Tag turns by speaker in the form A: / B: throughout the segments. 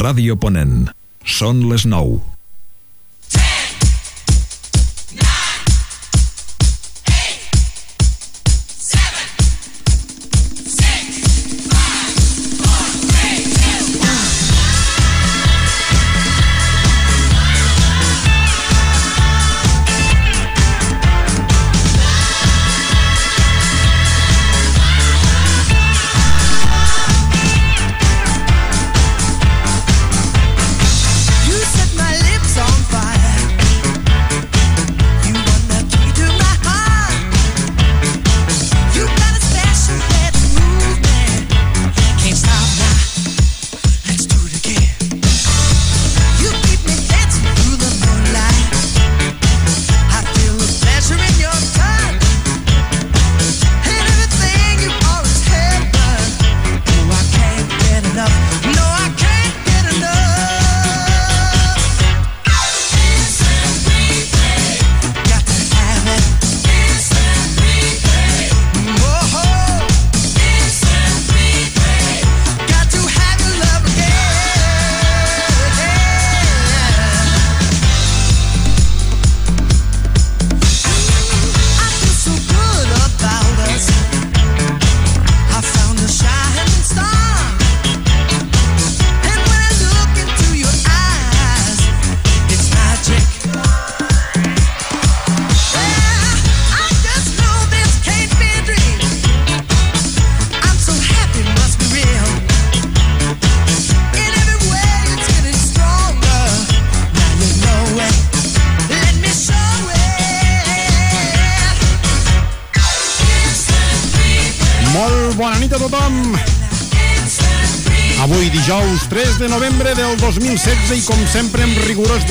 A: Ràdio Ponent. Són les 9.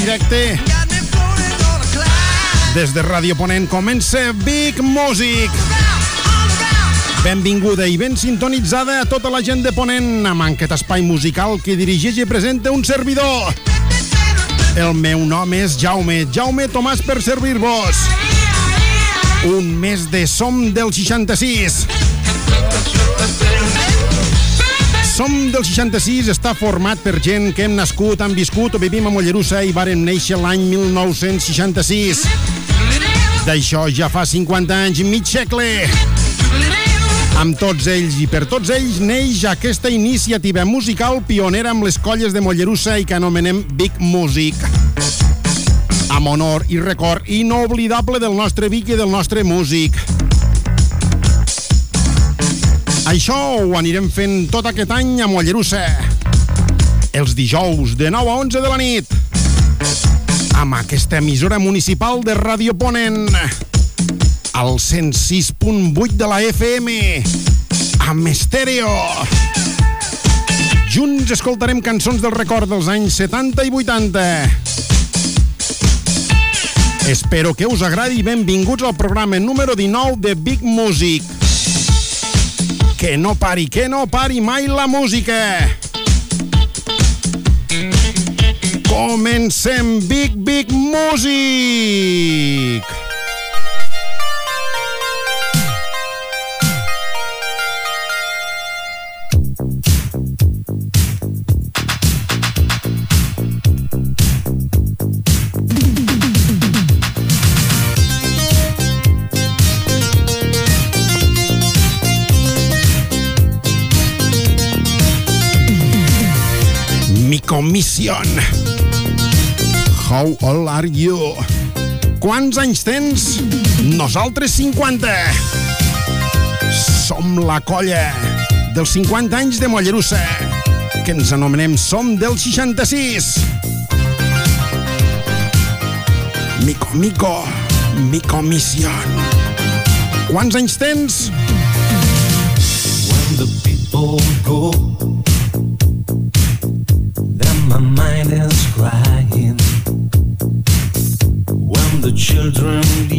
B: Directe des de Ràdio Ponent comença Big Music. Benvinguda i ben sintonitzada a tota la gent de Ponent amb aquest espai musical que dirigeix i presenta un servidor. El meu nom és Jaume, Jaume Tomàs per servir-vos. Un mes de Som del 66. Som del 66 està format per gent que hem nascut, han viscut o vivim a Mollerussa i varen néixer l'any 1966. D'això ja fa 50 anys i mig segle. Amb tots ells i per tots ells neix aquesta iniciativa musical pionera amb les colles de Mollerussa i que anomenem Big Music. Amb honor i record inoblidable del nostre Vic i del nostre músic. Això ho anirem fent tot aquest any a Mollerussa. Els dijous de 9 a 11 de la nit. Amb aquesta emissora municipal de Ràdio Ponent. Al 106.8 de la FM. Amb estèreo. Junts escoltarem cançons del record dels anys 70 i 80. Espero que us agradi benvinguts al programa número 19 de Big Music. Que no pari, que no pari mai la música. Comencem Big Big Music. Mi commission. How old are you? Quants anys tens? Nosaltres 50. Som la colla dels 50 anys de Mollerussa, que ens anomenem Som del 66. Mico, mico, mi commission. Quants anys tens?
C: When the people go, children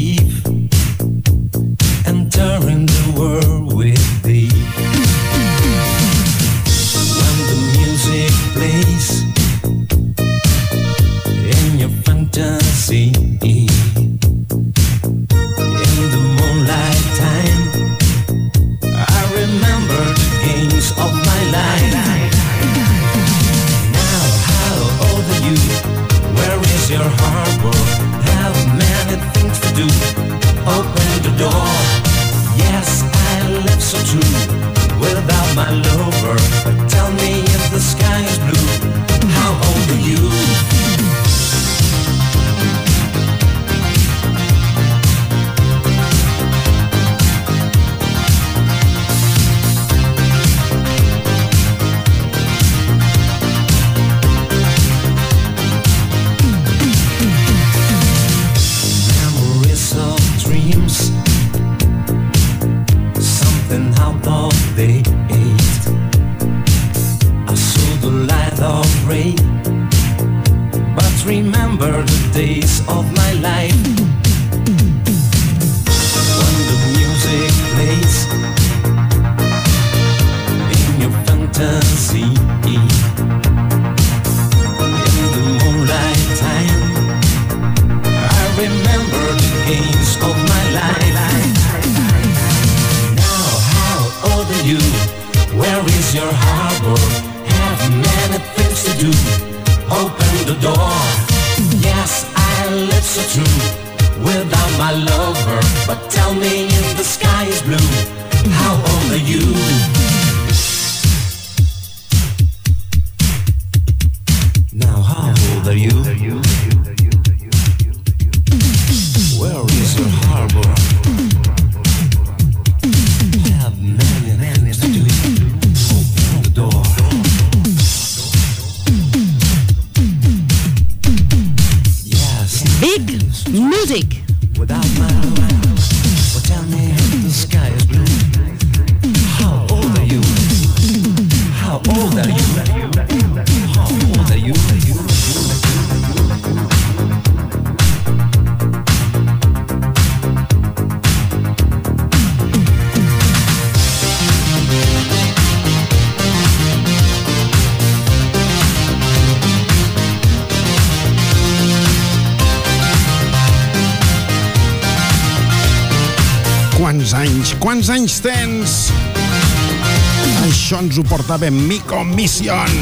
A: això ens ho portava Mico Mission.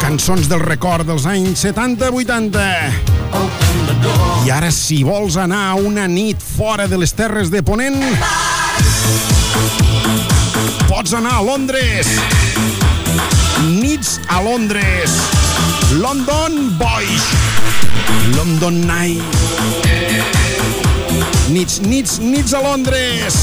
A: Cançons del record dels anys 70-80. I ara, si vols anar una nit fora de les terres de Ponent, pots anar a Londres. Nits a Londres. London Boys. London Night. Nits, nits, nits a Londres.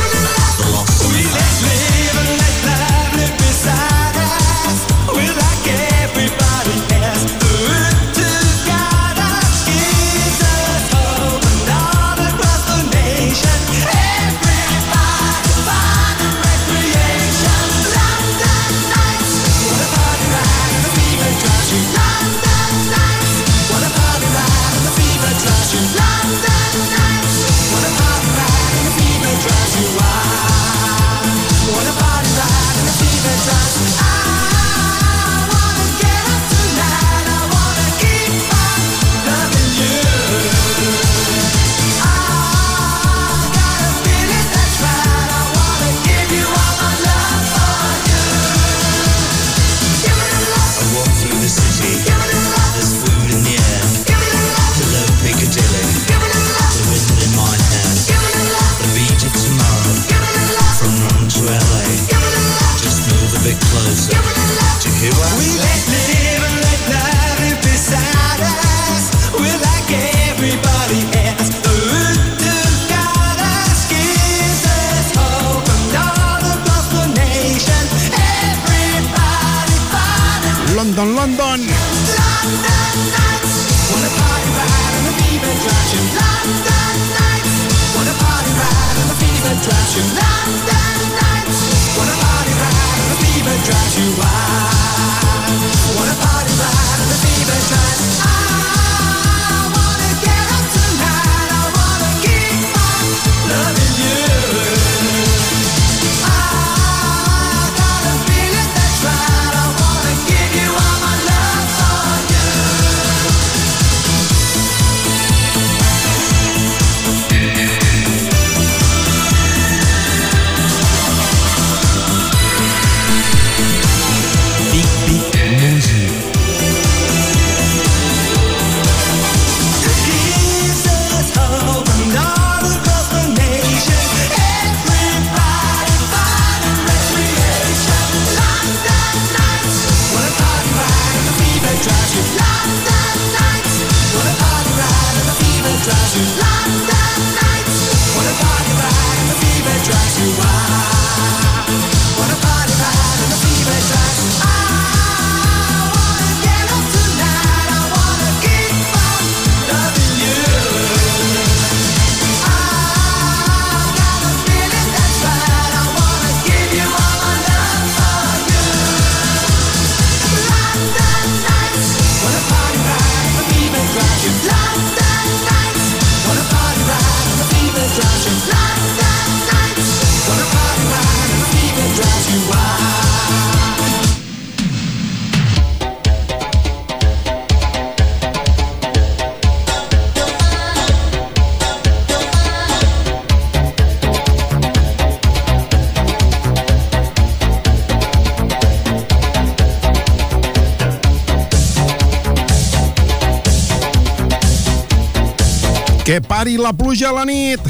B: Pari la pluja a la nit.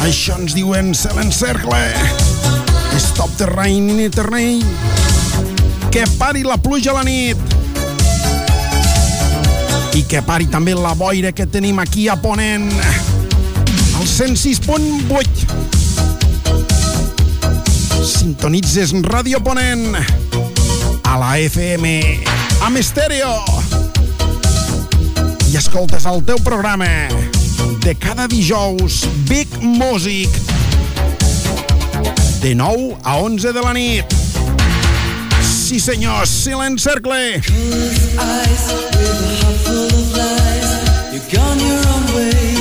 B: Això ens diuen se l'encercle. Stop the rain in the rain. Que pari la pluja a la nit. I que pari també la boira que tenim aquí a Ponent. El 106.8. Sintonitzes Ràdio Ponent. A la FM. Amb estèreo. I escoltes el teu programa de cada dijous Big Music de 9 a 11 de la nit. Sí senyor, si l'encercle.
A: eyes with a heart full of lies. You're gone your own way.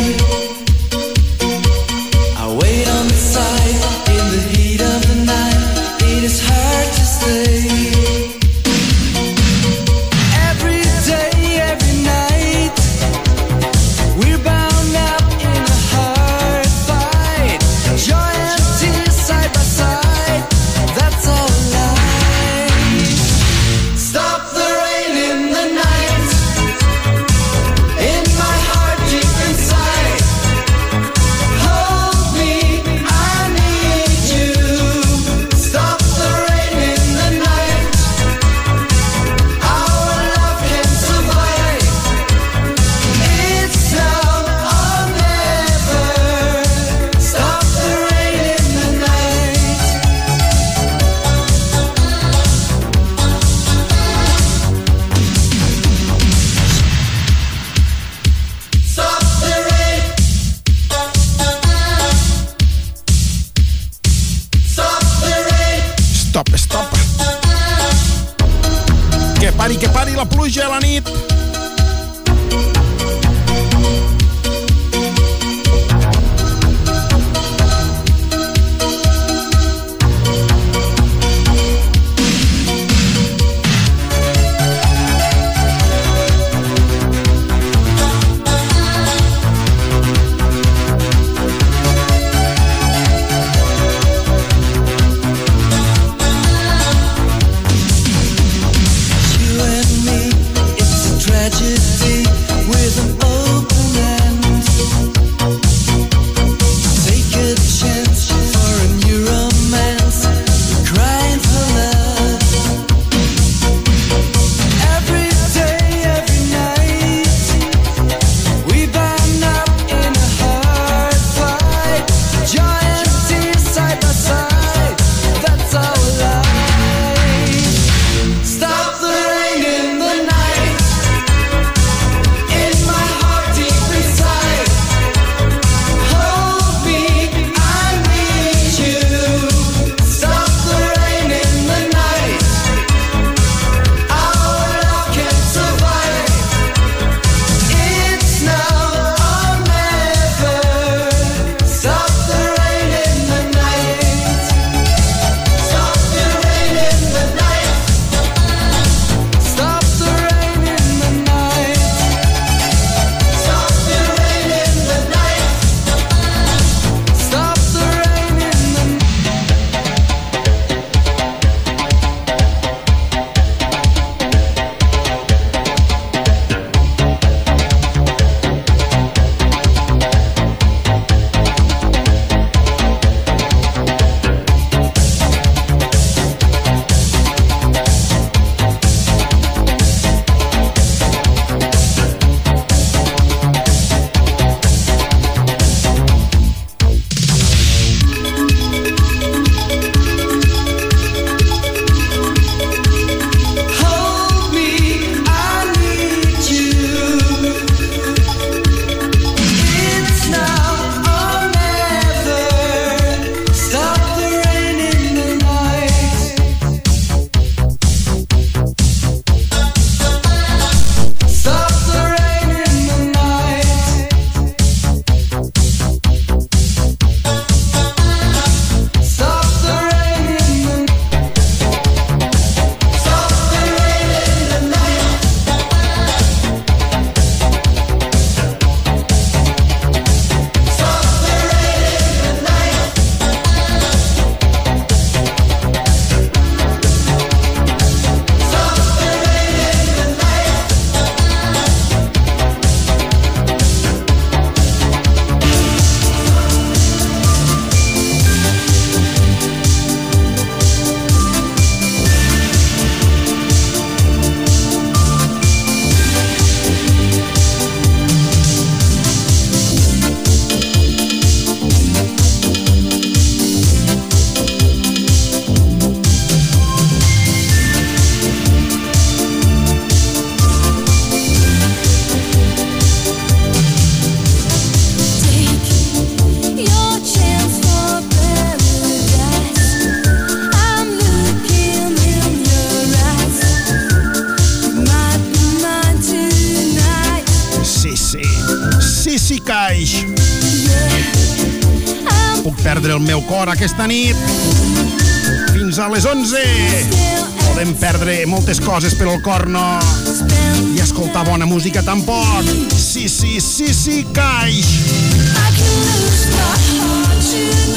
B: Aquesta nit. Fins a les 11. Podem perdre moltes coses, però el cor no. I escoltar bona música tampoc. Sí, sí, sí, sí, caix.
D: I can lose my heart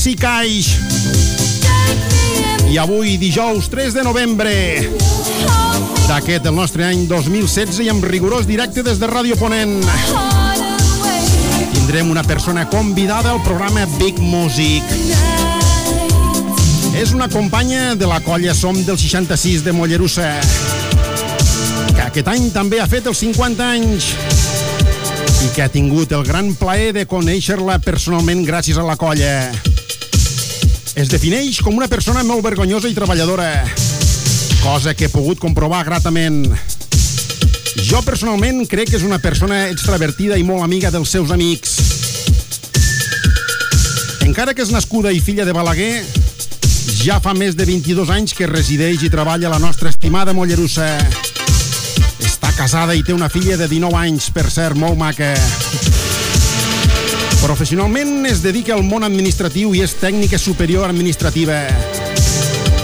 B: sí, caix. I avui, dijous 3 de novembre d'aquest, el nostre any 2016, i amb rigorós directe des de Ràdio Ponent, tindrem una persona convidada al programa Big Music. És una companya de la colla Som del 66 de Mollerussa, que aquest any també ha fet els 50 anys i que ha tingut el gran plaer de conèixer-la personalment gràcies a la colla. Es defineix com una persona molt vergonyosa i treballadora, cosa que he pogut comprovar gratament. Jo personalment crec que és una persona extravertida i molt amiga dels seus amics. Encara que és nascuda i filla de Balaguer, ja fa més de 22 anys que resideix i treballa a la nostra estimada Mollerussa. Està casada i té una filla de 19 anys, per cert, molt maca. Professionalment es dedica al món administratiu i és tècnica superior administrativa.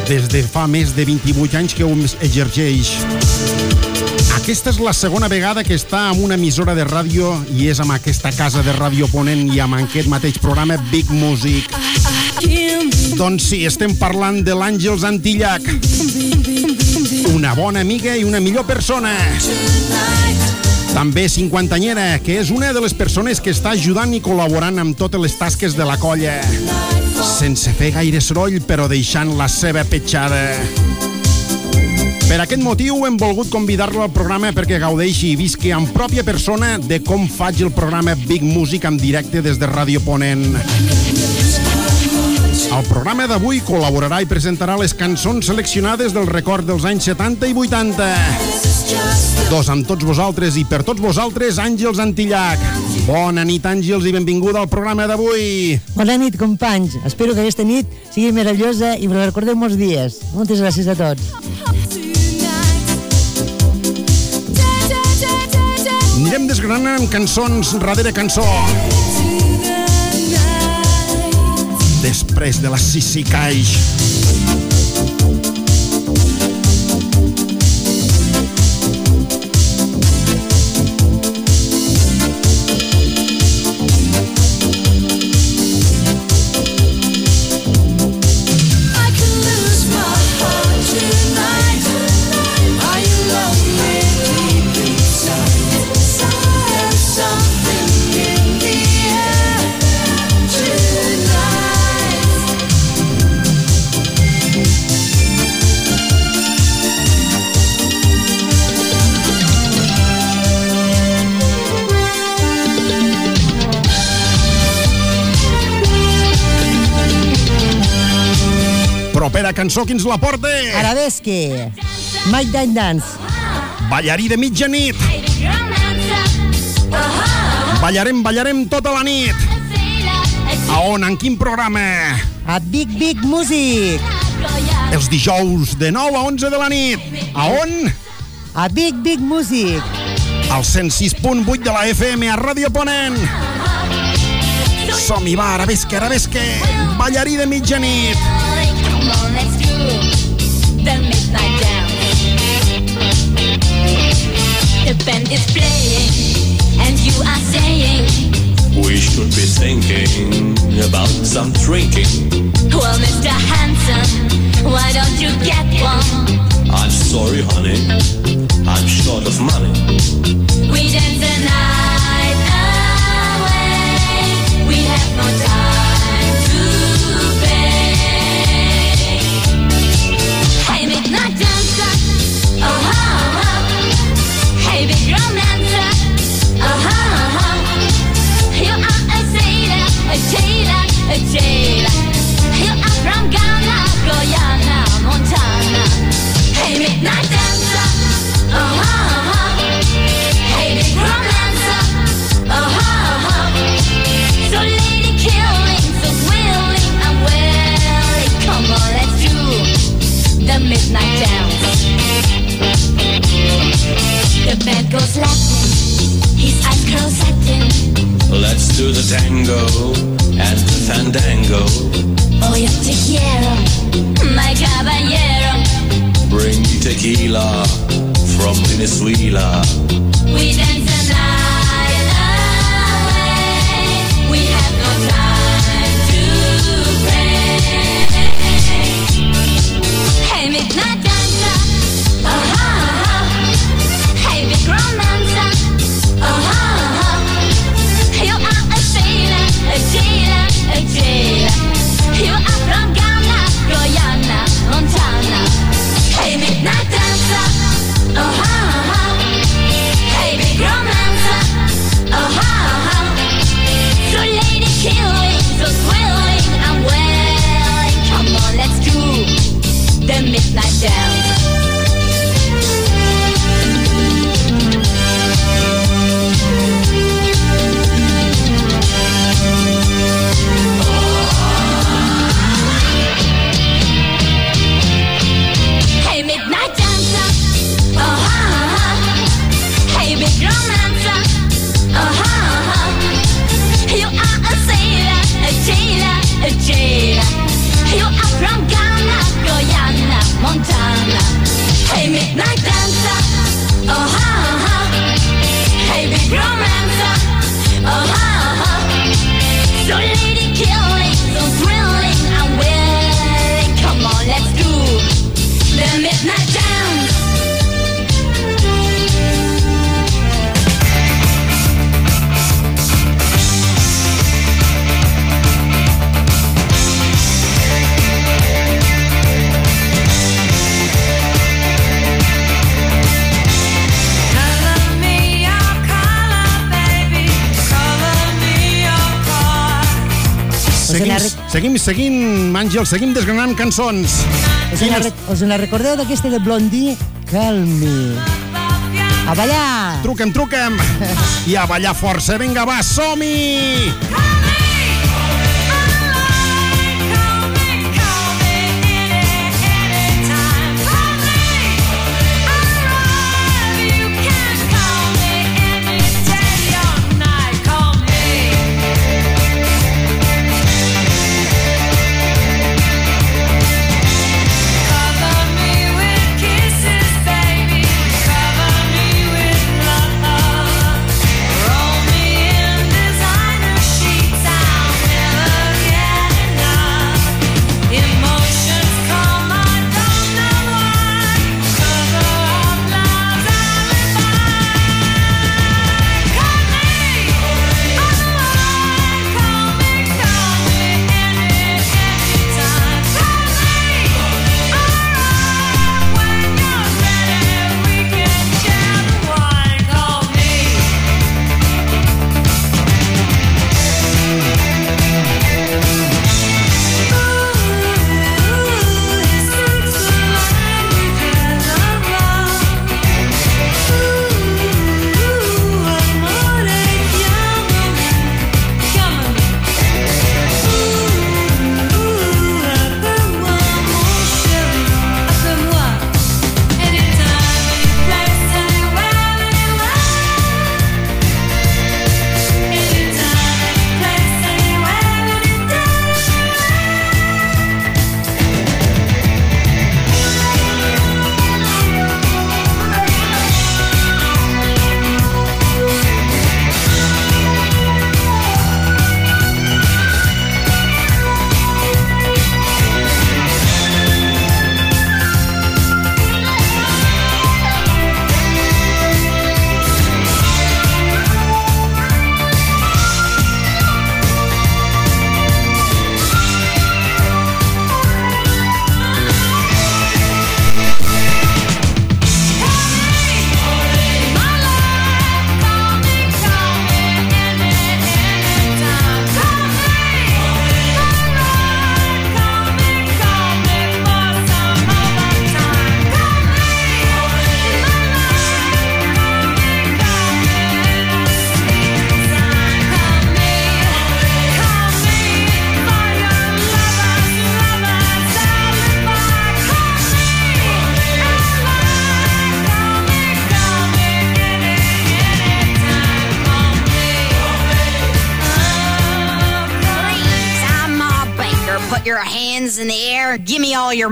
B: Des de fa més de 28 anys que ho exerceix. Aquesta és la segona vegada que està en una emissora de ràdio i és amb aquesta casa de Ràdio Ponent i amb aquest mateix programa Big Music. Doncs sí, estem parlant de l'Àngels Antillac. Una bona amiga i una millor persona. També cinquantanyera, que és una de les persones que està ajudant i col·laborant amb totes les tasques de la colla. Sense fer gaire soroll, però deixant la seva petjada. Per aquest motiu hem volgut convidar-lo al programa perquè gaudeixi i visqui en pròpia persona de com faig el programa Big Music en directe des de Ràdio Ponent. Al programa d'avui col·laborarà i presentarà les cançons seleccionades del record dels anys 70 i 80. Dos amb tots vosaltres i per tots vosaltres, Àngels Antillac. Bona nit, Àngels, i benvinguda al programa d'avui.
E: Bona nit, companys. Espero que aquesta nit sigui meravellosa i me la recordeu molts dies. Moltes gràcies a tots.
B: Anirem desgranant cançons darrere cançó. Després de la Sissi Caix. Cançó, qui ens la porta?
D: Arabesque. Mike Dine Dance.
B: Ballarí de mitjanit. Ballarem, ballarem tota la nit. A on, en quin programa?
D: A Big Big Music.
B: Els dijous de 9 a 11 de la nit. A on?
D: A Big Big Music.
B: Al 106.8 de la FM a Ràdio Ponent. Som-hi, va, arabesque, arabesque. Ballarí de mitjanit.
F: The band is playing, and you are saying,
C: We should be thinking about some drinking.
F: Well, Mr. Hanson, why don't you get one?
C: I'm sorry, honey. I'm short of money.
F: We dance the night away. We have no time from Montana. Hey, midnight dancer, ho. Hey, big ho. Uh-huh. So lady killing, so willing willing. Come on, let's do the midnight dance. The band goes Latin, his eyes curl satin.
C: Let's do the tango and the fandango.
F: Oh, yo te quiero, my caballero.
C: Bring me tequila from Venezuela.
F: We dance the night
B: Seguim, seguim, Àngel, seguim desgranant cançons.
D: Us en,
B: Quines-
D: rec- us en recordeu d'aquesta de Blondie? Calm me. A ballar!
B: Truca'm, truca'm. I a ballar força. Vinga, va, som-hi!
F: Roll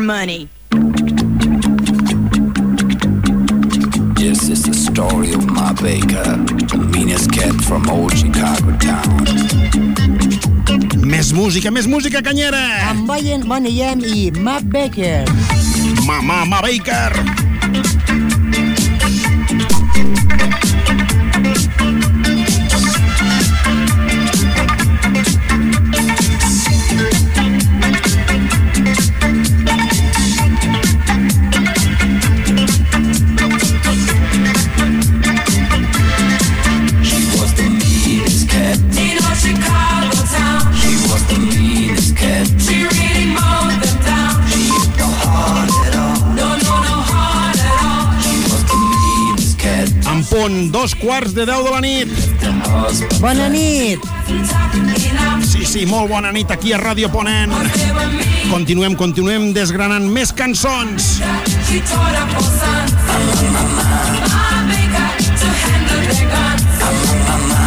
G: money.
H: This is the story of my baker, the meanest cat from old Chicago town.
D: Més música, més música, canyera!
E: Amb buying Money i Matt Baker.
D: Mamà, Ma Baker! punt, dos quarts de deu de la nit.
E: Bona nit.
D: Sí, sí, molt bona nit aquí a Ràdio Ponent. Continuem, continuem desgranant més cançons. Mama.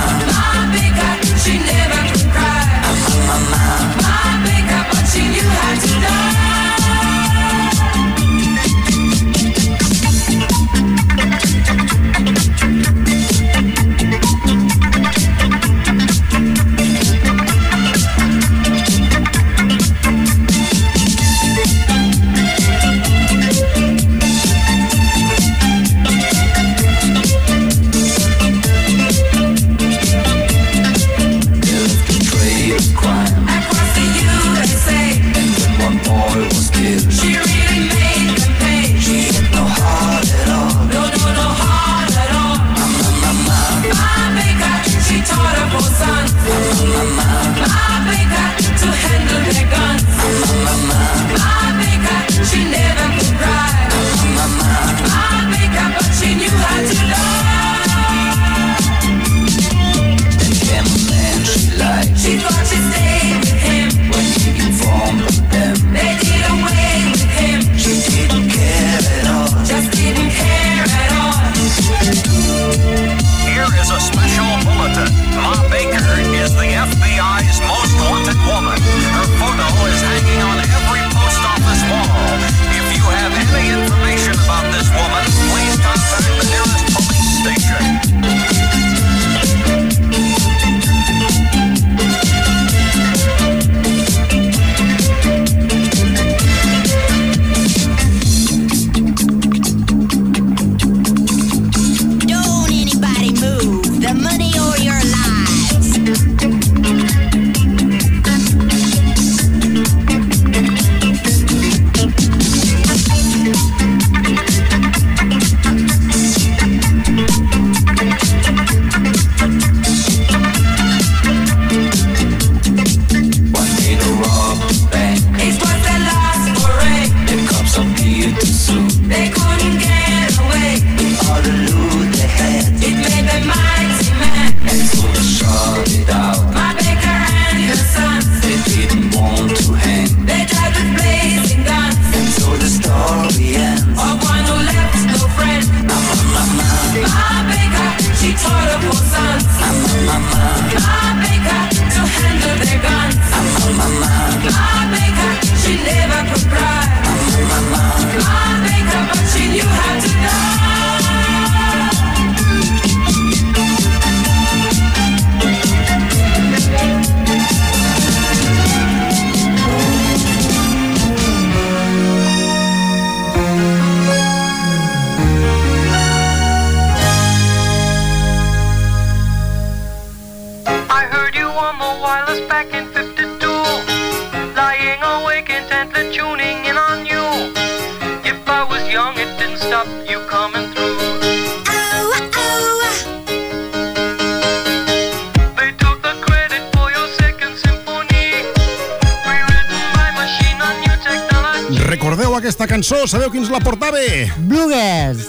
D: cançó, sabeu qui ens la portava?
E: Bluegers,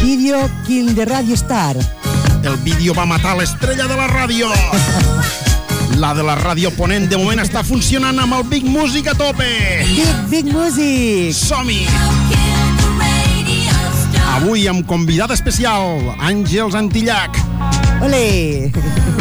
E: Video Kill de Radio Star.
D: El vídeo va matar l'estrella de la ràdio. La de la ràdio Ponent de moment està funcionant amb el Big Music a tope.
E: Big, Big Music.
D: Som-hi. Avui amb convidat especial, Àngels Antillac.
I: Olé.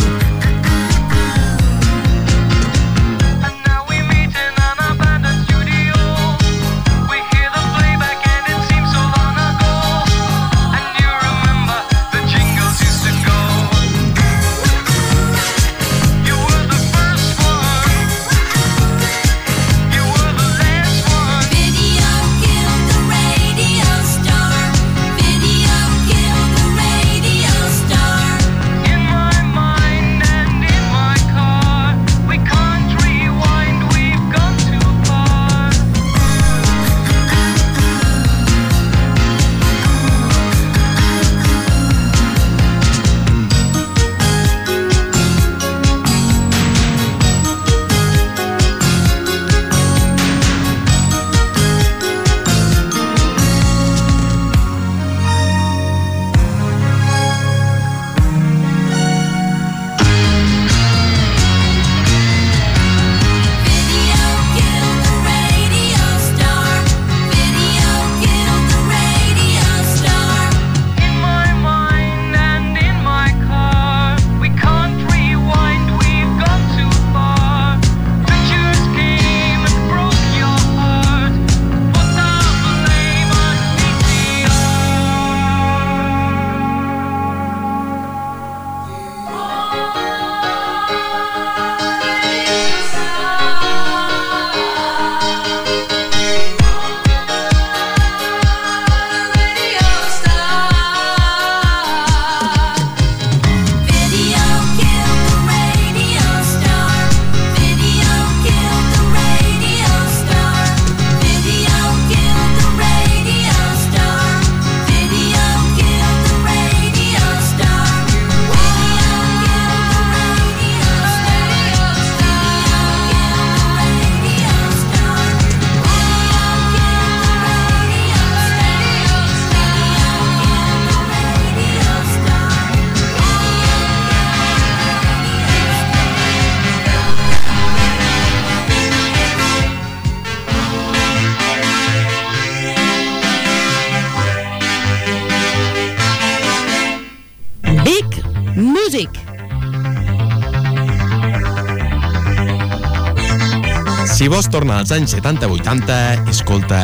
J: vols tornar als anys 70-80, escolta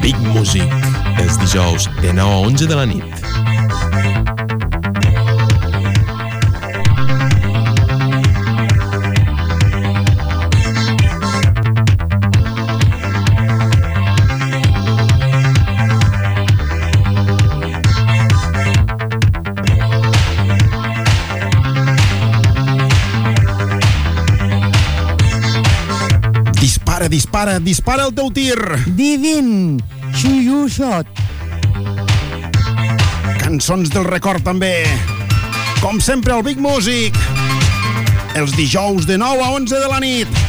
J: Big Music, els dijous de 9 a 11 de la nit.
B: Dispara, dispara, el teu tir.
E: Divin, Xuyu Shot.
B: Cançons del record també. Com sempre, el Big Music. Els dijous de 9 a 11 de la nit.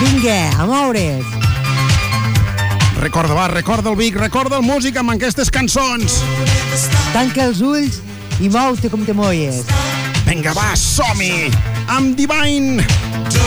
E: Vinga, a moure's.
B: Recorda, va, recorda el Vic, recorda el músic amb aquestes cançons.
E: Tanca els ulls i mou-te com te moies.
B: Vinga, va, som-hi! Amb Divine!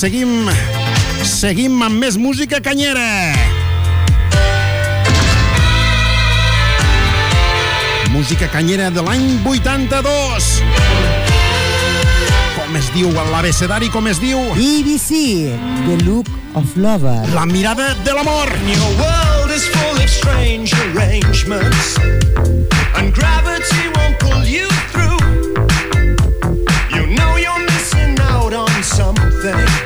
B: Seguim, seguim, amb més música canyera. Música canyera de l'any 82. Com es diu l'abecedari, com es diu?
E: EBC, The Look of Lover.
B: La mirada de l'amor.
K: Your world is full of strange arrangements, and gravity won't pull you through. You know you're missing out on something.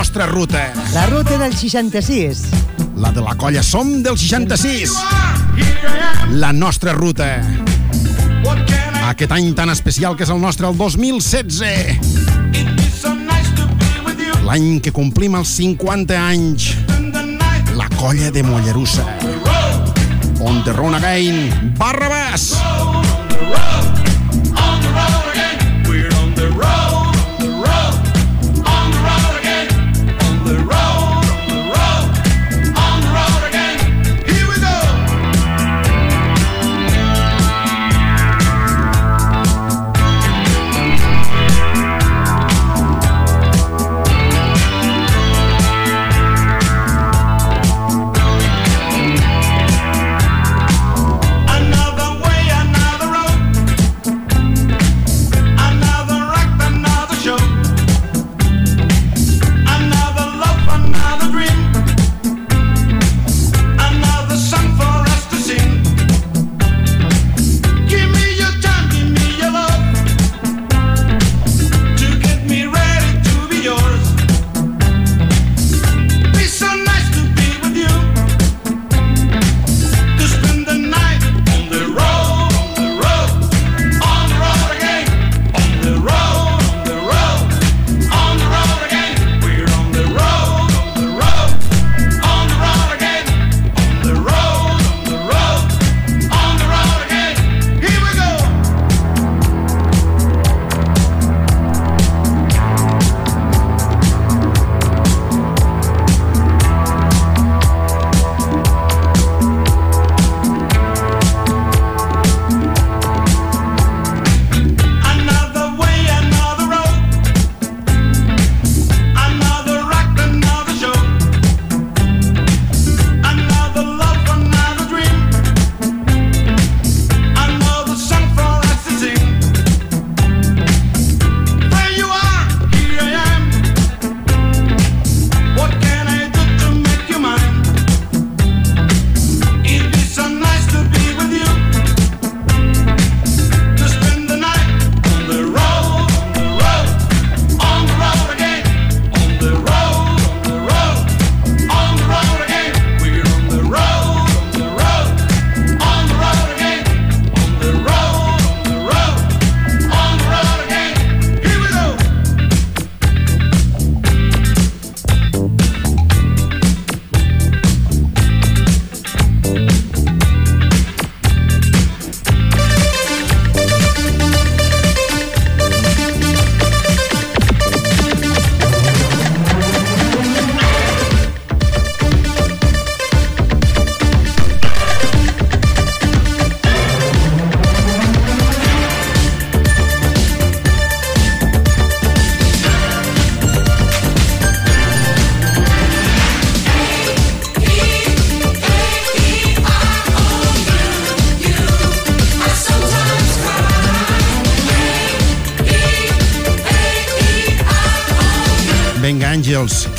B: nostra ruta.
D: La ruta del 66.
B: La de la colla Som del 66. La nostra ruta. Aquest any tan especial que és el nostre, el 2016. L'any que complim els 50 anys. La colla de Mollerussa. On the run again, Barrabàs. Barrabàs.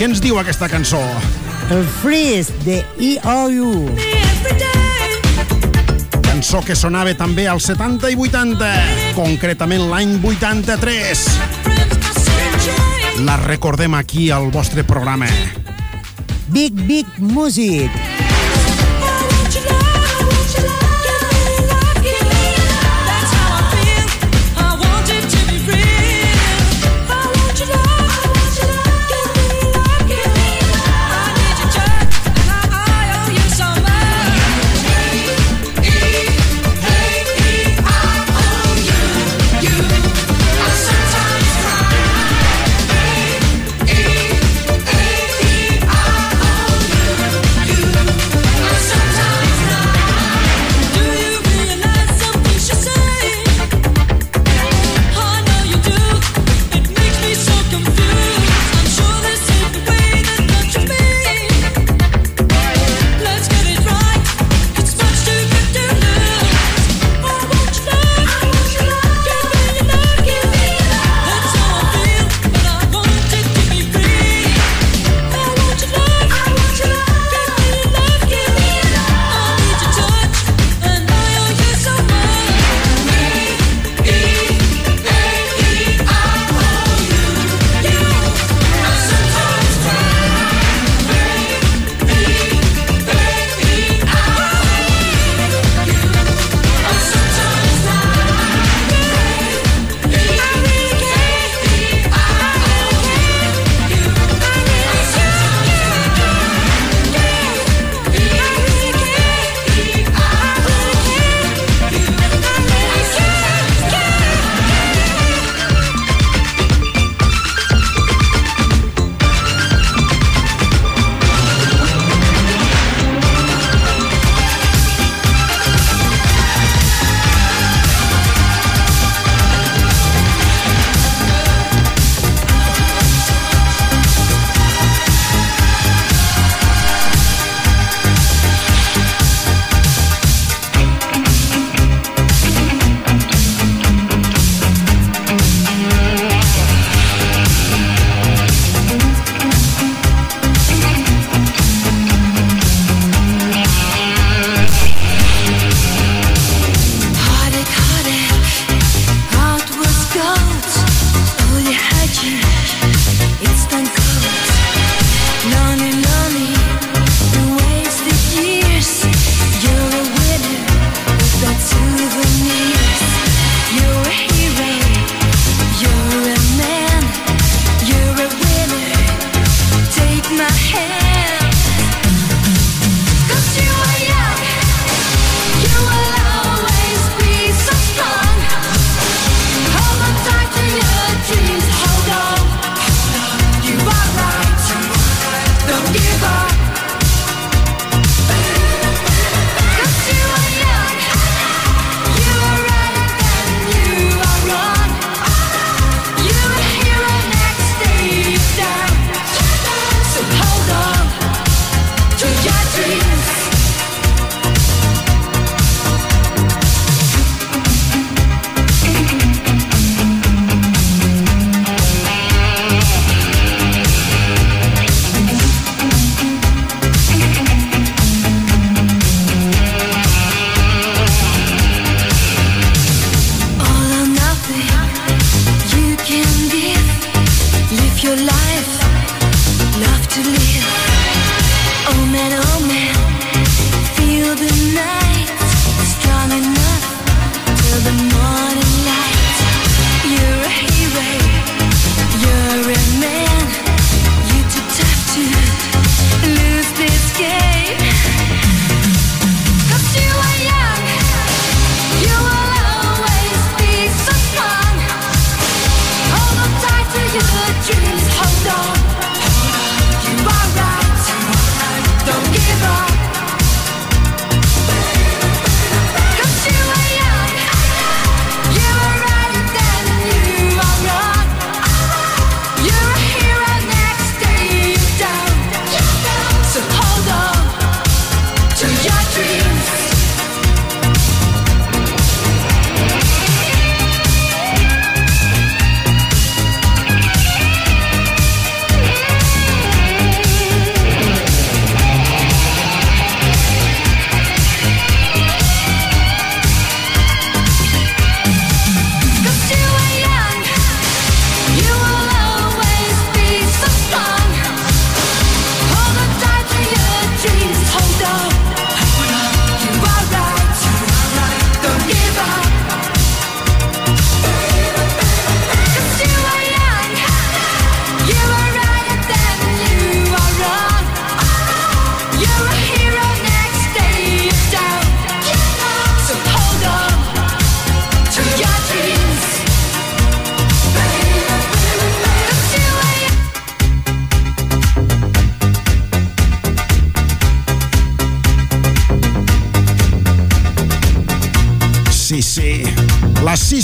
B: Què ens diu aquesta cançó?
D: El Freeze de EOU.
B: Cançó que sonava també als 70 i 80, concretament l'any 83. La recordem aquí al vostre programa.
D: Big Big Music.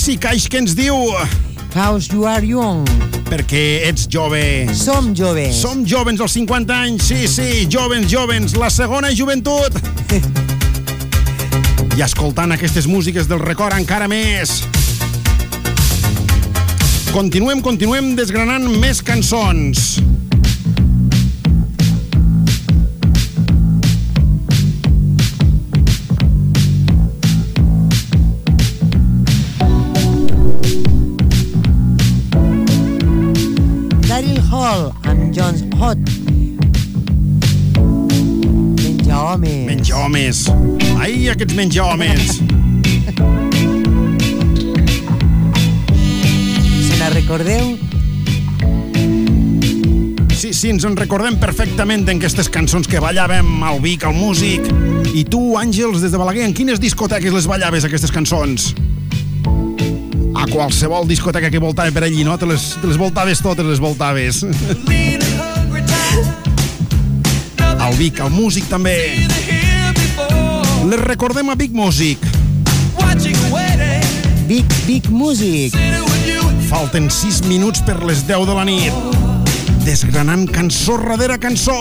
B: Sissi Caix que ens diu...
D: House you are young.
B: Perquè ets jove.
D: Som joves.
B: Som jovens als 50 anys, sí, sí, jovens, jovens, la segona joventut. I escoltant aquestes músiques del record encara més. Continuem, continuem desgranant més cançons. Ai, aquests menja homes.
D: Se la recordeu?
B: Sí, sí, ens en recordem perfectament d'aquestes cançons que ballàvem al Vic, al músic. I tu, Àngels, des de Balaguer, en quines discoteques les ballaves, aquestes cançons? A qualsevol discoteca que voltava per allí, no? Te les, te les voltaves totes, les voltaves. Al Vic, al músic també. Les recordem a Vic Music.
D: Big, big music.
B: Falten 6 minuts per les 10 de la nit. Desgranant cançó darrere cançó.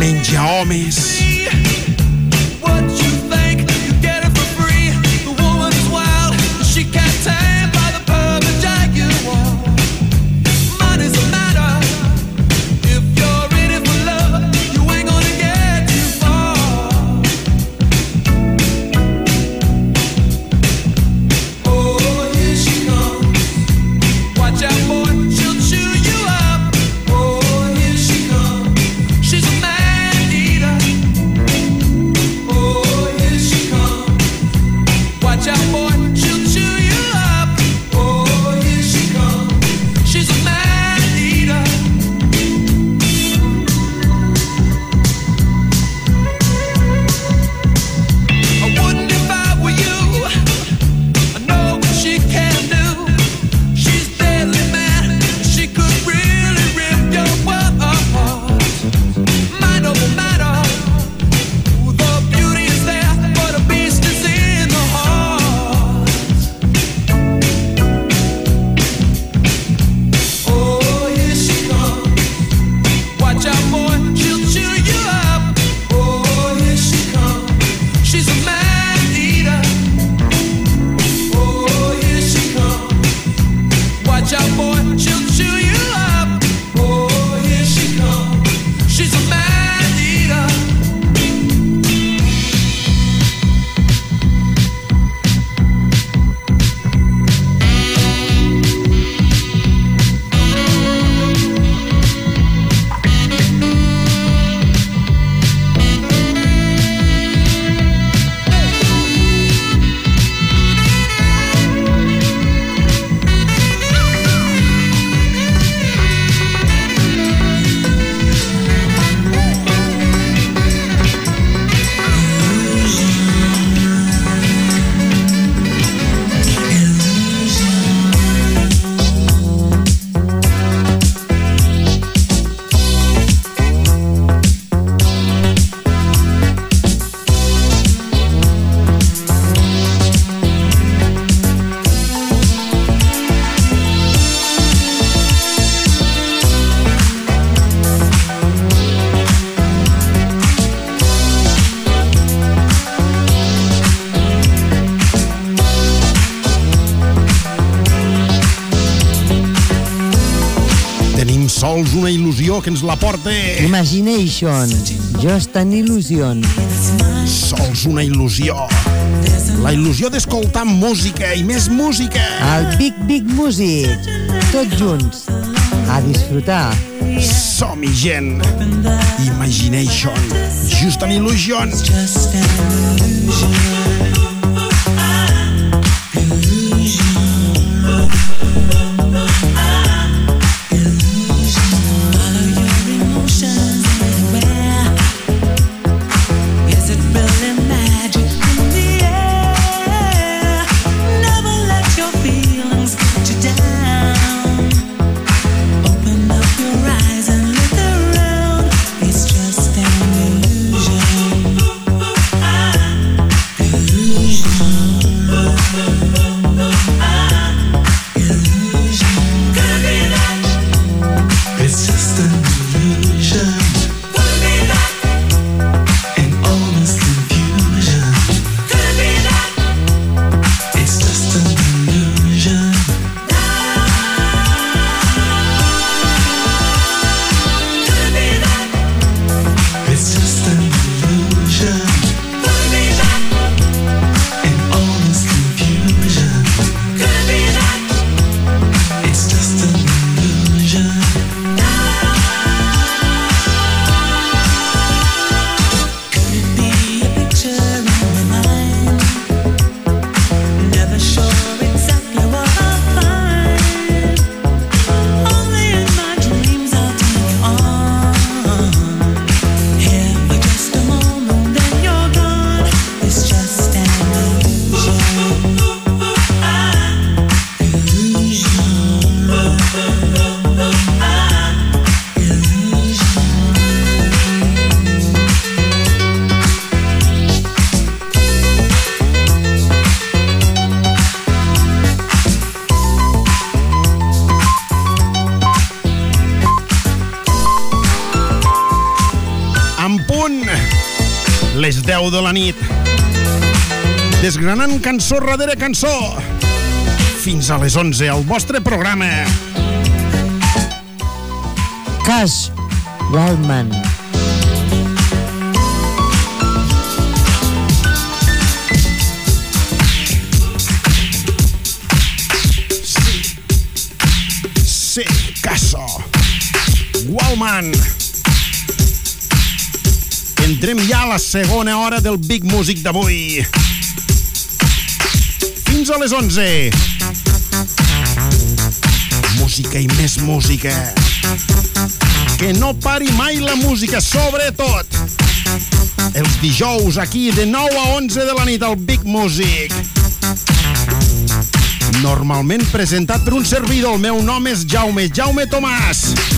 B: Menja homes.
L: Watch
B: la porta.
D: Imagination. Just an illusion.
B: Sols una il·lusió. La il·lusió d'escoltar música i més música.
D: El Big Big Music. Tots junts. A disfrutar.
B: Som-hi, gent. Imagination. Just an illusion.
M: Is
B: 10 de la nit. Desgranant cançó darrere cançó. Fins a les 11, el vostre programa.
E: Cash Wildman.
B: Sí, caso. Wallman. Entrem ja a la segona hora del Big Music d'avui. Fins a les 11. Música i més música. Que no pari mai la música, sobretot. Els dijous aquí de 9 a 11 de la nit al Big Music. Normalment presentat per un servidor, el meu nom és Jaume, Jaume Tomàs.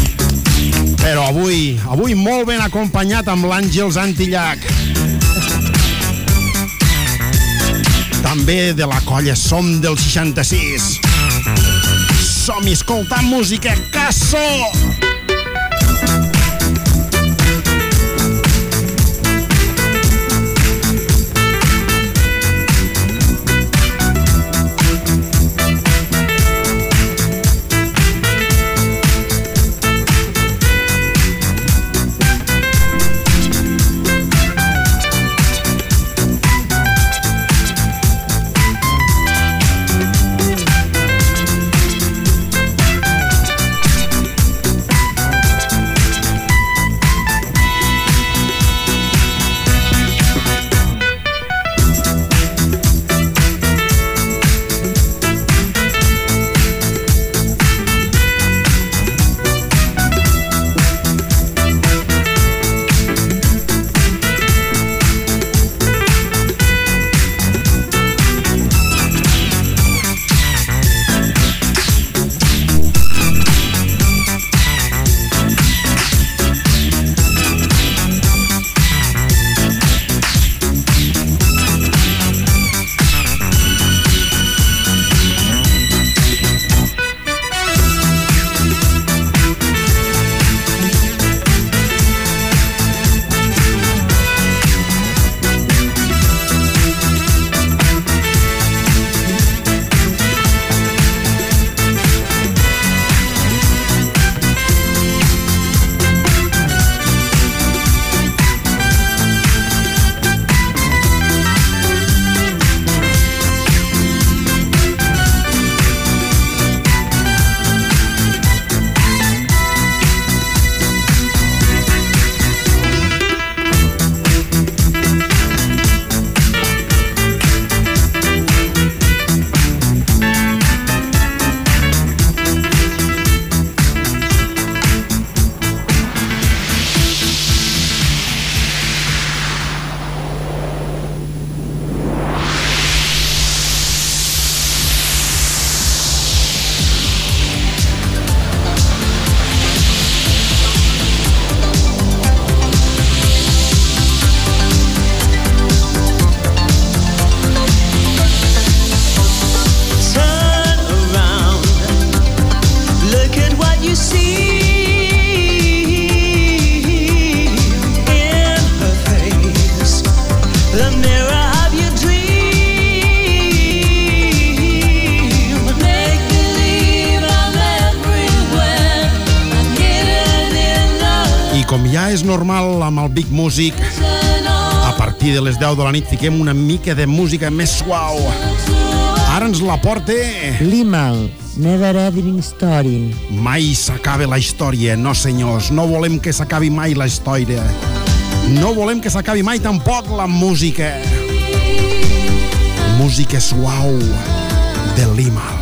B: Però avui, avui molt ben acompanyat amb l'Àngels Antillac. També de la colla Som del 66. Som-hi escoltant música, Casso!
M: Turn
B: ja és normal amb el Big Music, a partir de les 10 de la nit fiquem una mica de música més suau. Ara ens la porta...
E: Limal, Never Ending Story.
B: Mai s'acabe la història, no senyors. No volem que s'acabi mai la història. No volem que s'acabi mai tampoc la música. Música suau de Limal.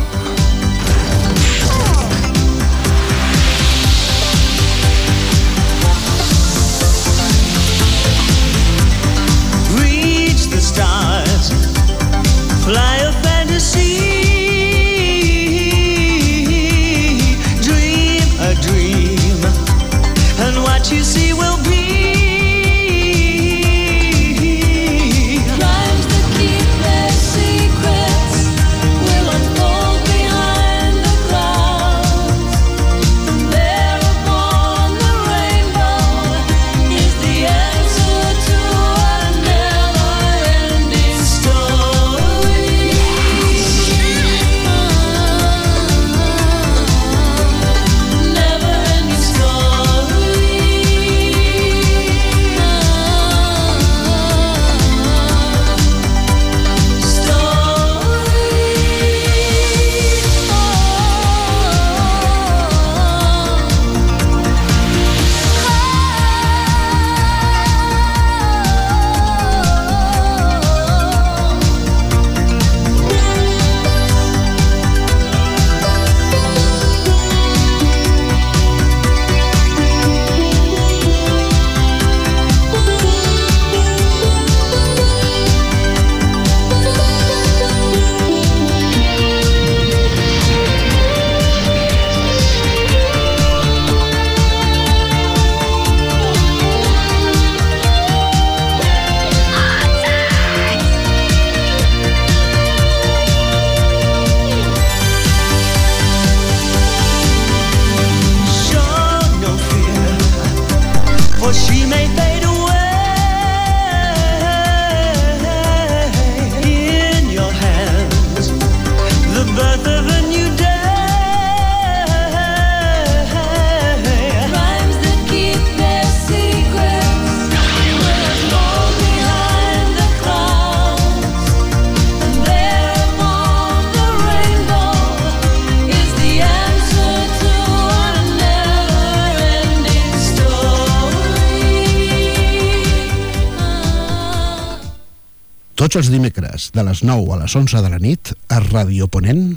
D: De les 9 a les 11 de la nit a Ràdio Ponent.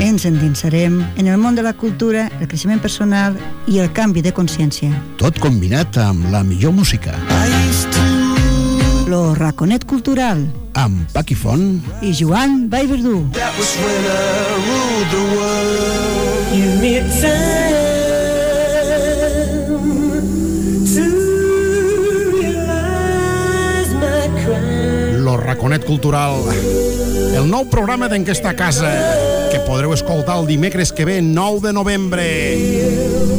N: Ens endinsarem en el món de la cultura, el creixement personal i el canvi de consciència.
D: Tot combinat amb la millor música.
N: Lo Raconet Cultural
D: Amb Paqui Font
N: i Joan Vallverdú.
B: That was when I ruled the world. Give me time
D: Raconet Cultural. El nou programa d'Enquesta Casa que podreu escoltar el dimecres que ve, 9 de novembre,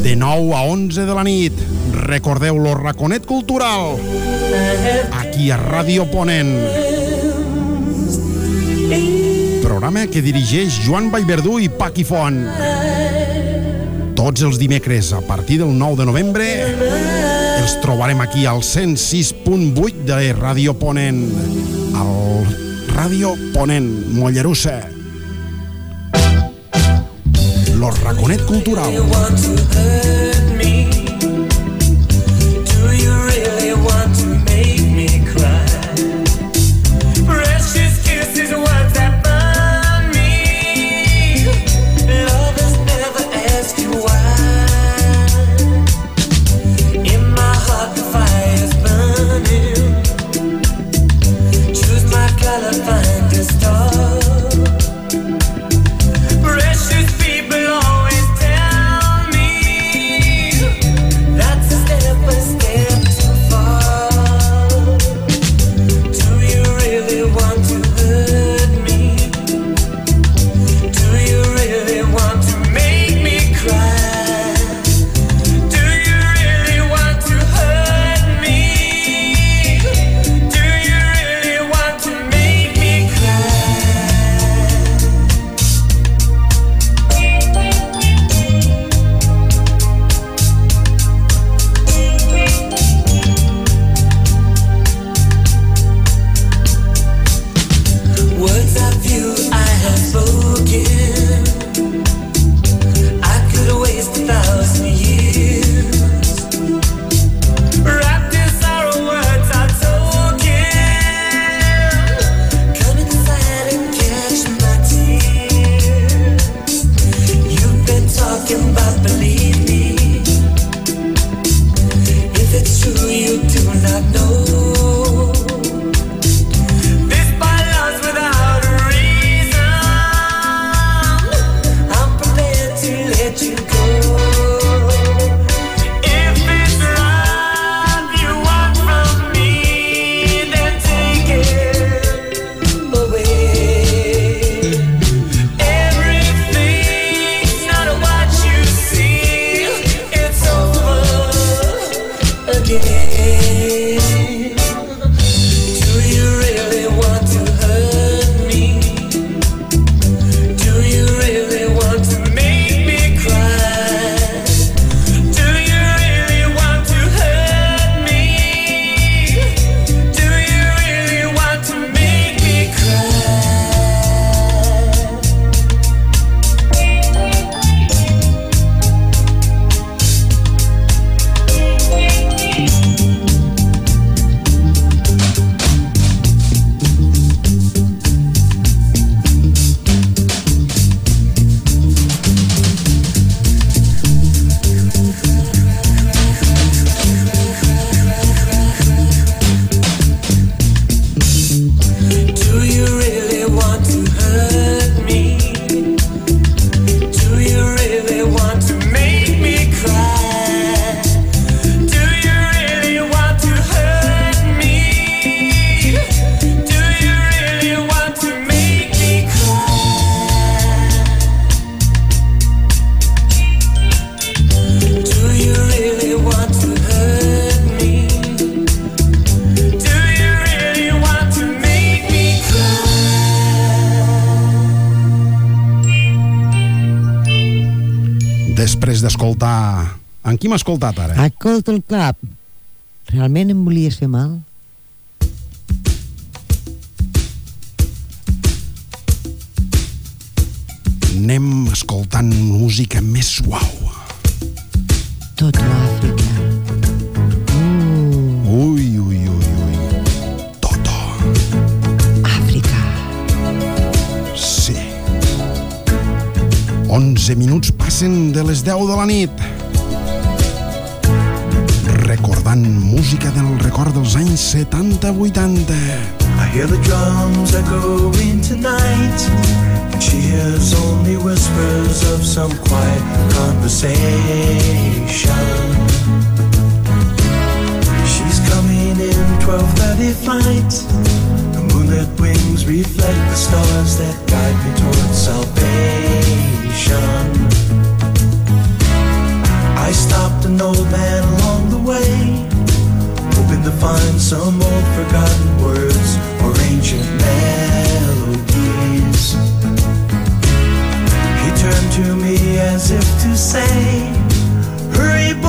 D: de 9 a 11 de la nit. Recordeu lo Raconet Cultural aquí a Ràdio Ponent. Programa que dirigeix Joan Vallverdú i Paqui Font. Tots els dimecres, a partir del 9 de novembre, els trobarem aquí al 106.8 de Ràdio Ponent. Al Ràdio Ponent, Mollerussa. Lo Raconet Cultural. Després d'escoltar... En qui m'ha escoltat ara?
E: A Colton Club. Realment em volies fer mal?
D: Anem escoltant música més suau.
E: Tot l'Àfrica. Mm.
B: 11 minuts passen de les 10 de la nit. Recordant música del record dels anys 70-80.
M: I hear the drums echoing tonight, and she hears only whispers of some quiet conversation. She's coming in 12:30 flight. Moonlit wings reflect the stars that guide me towards salvation. I stopped an old man along the way, hoping to find some old forgotten words or ancient melodies. He turned to me as if to say, Hurry, boy,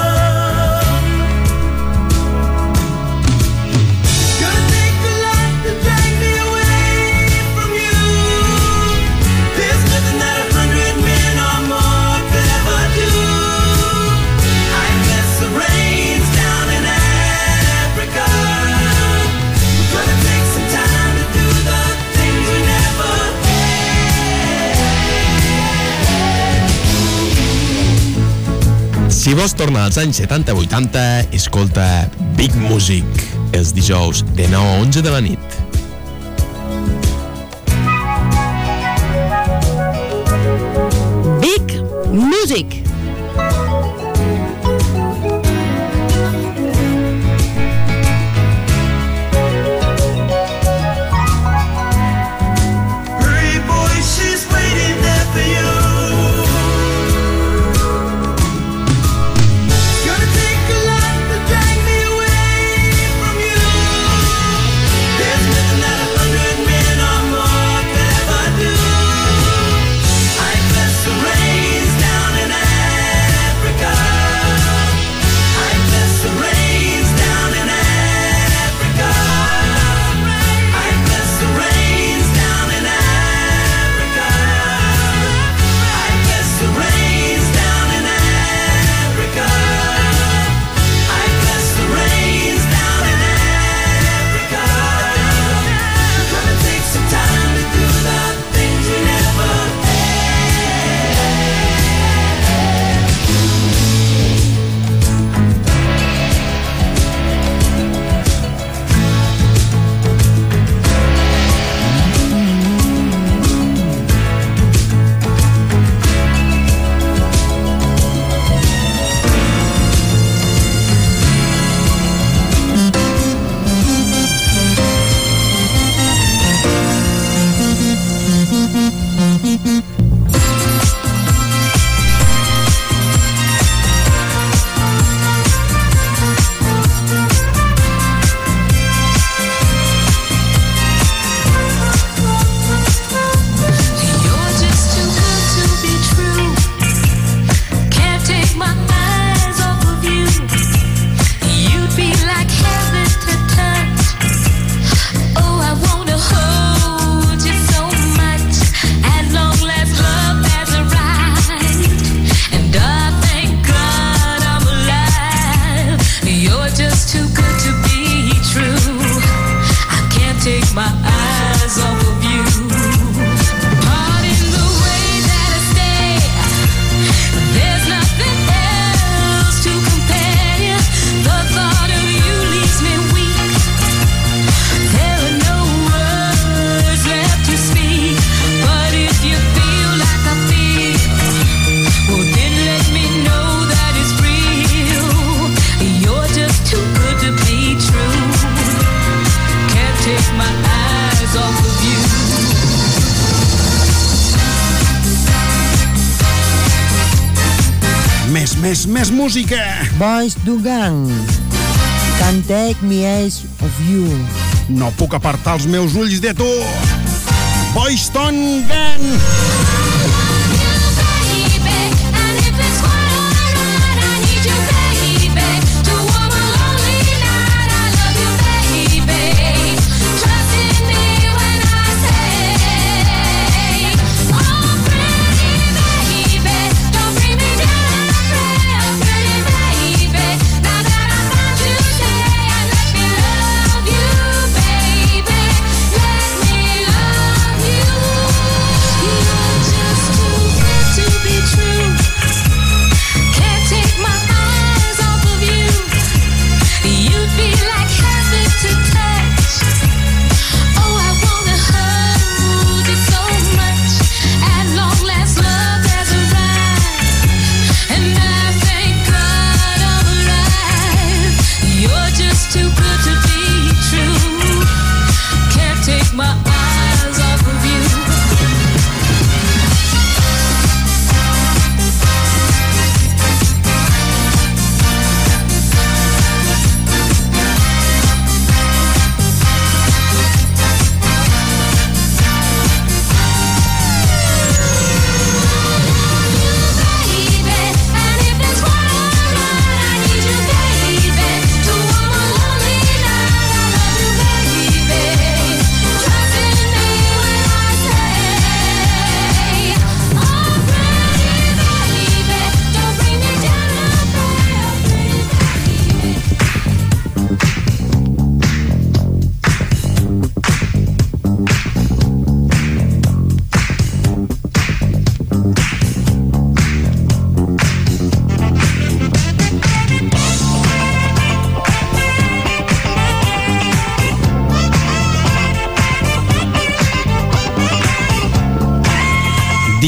J: Si vols tornar als anys 70-80, escolta Big Music, els dijous de 9 a 11 de la nit.
M: Dugan. Can take me
E: eyes of you.
D: No puc apartar els meus ulls de tu. Boyston Gang.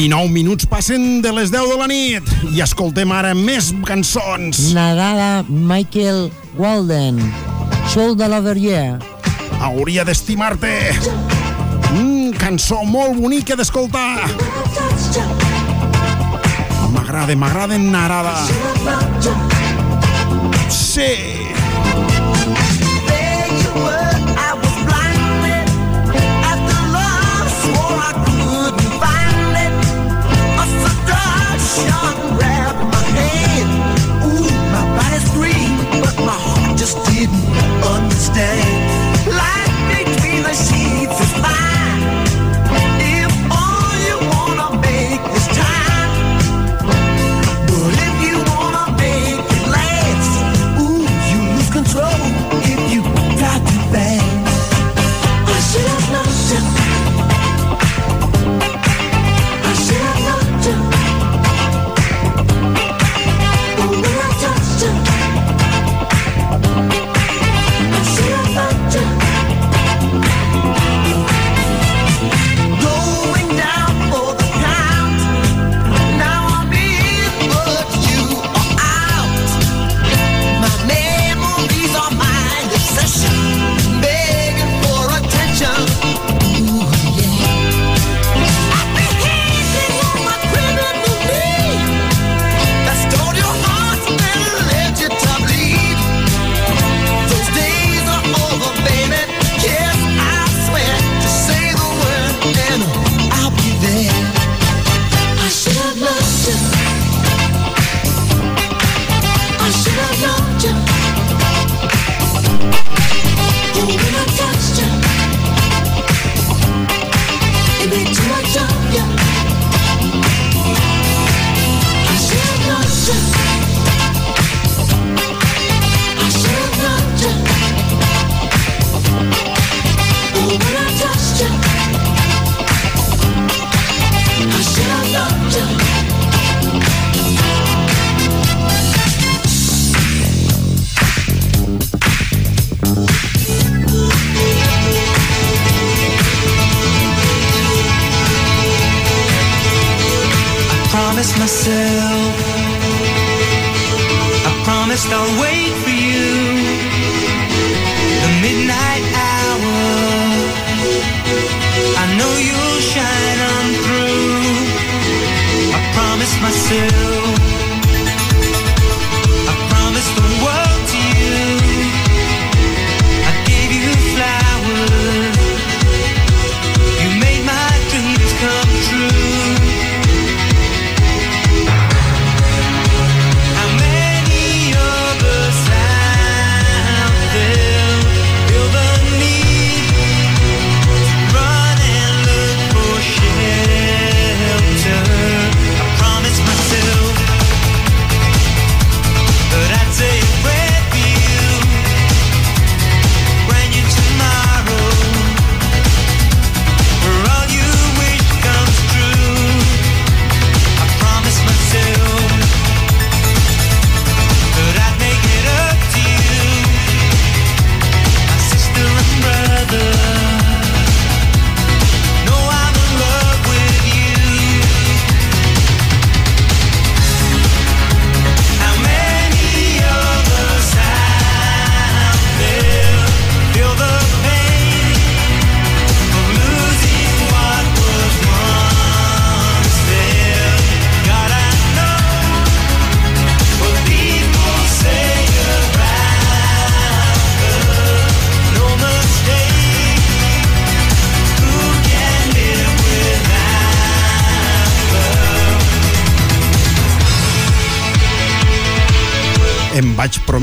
D: I minuts passen de les 10 de la nit i escoltem ara més cançons.
E: Nadada Michael Walden, Shoulder Over Year.
D: Hauria d'estimar-te. Mm, cançó molt bonica d'escoltar. M'agrada, m'agrada en Narada. Sí.
A: just didn't understand.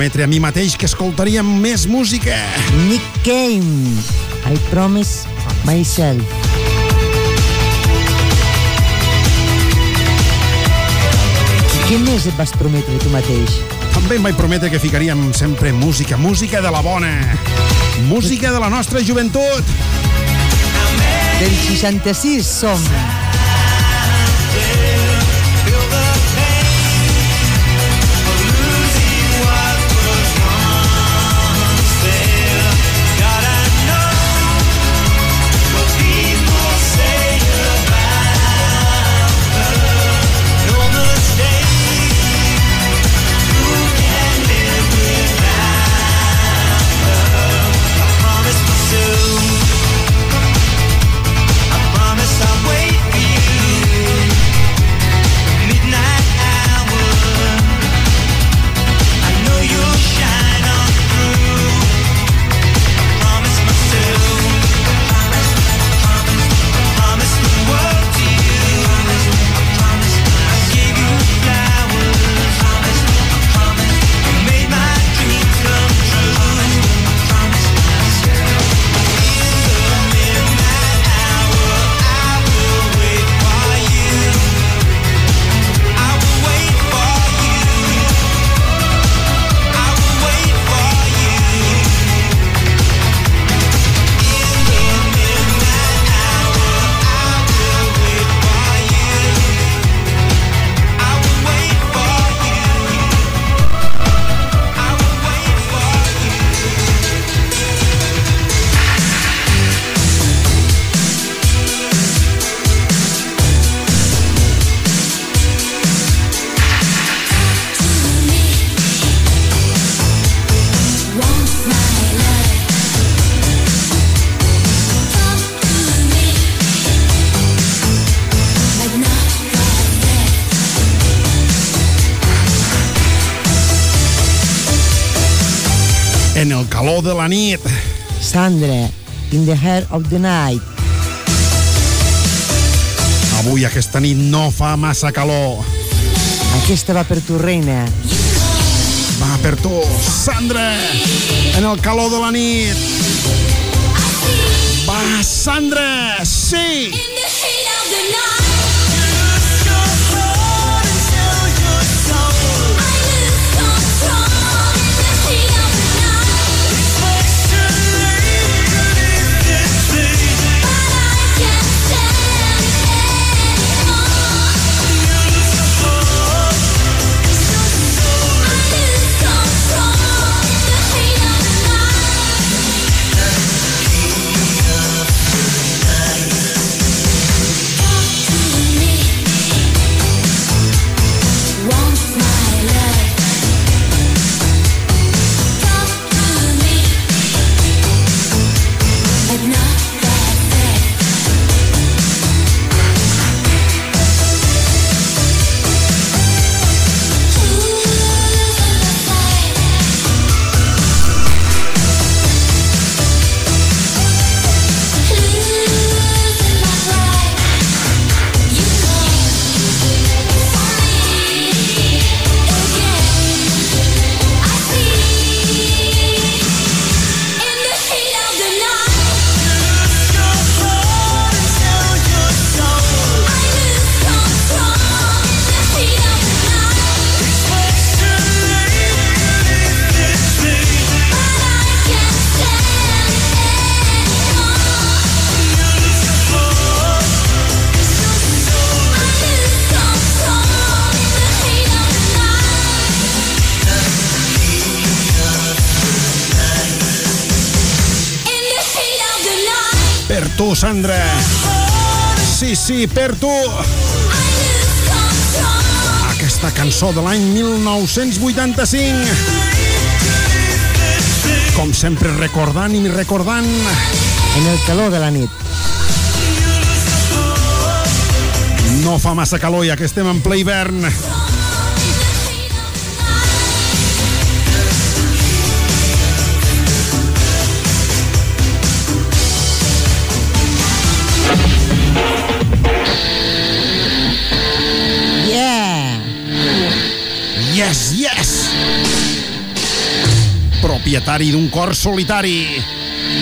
B: Prometre a mi mateix que escoltaríem més música.
M: Nick Cave, I promise myself. Què més et vas prometre tu mateix?
B: També em vaig prometre que ficaríem sempre música, música de la bona. Música de la nostra joventut.
M: Del 66 som. The heart of the night.
B: Avui aquesta nit no fa massa calor.
M: Aquesta va per tu, reina.
B: Va per tu, Sandra, en el calor de la nit. Va, Sandra, sí! Sí, per tu. Aquesta cançó de l'any 1985. Com sempre, recordant i recordant.
M: En el calor de la nit.
B: No fa massa calor ja que estem en ple hivern. Yes, yes! propietari d'un cor solitari.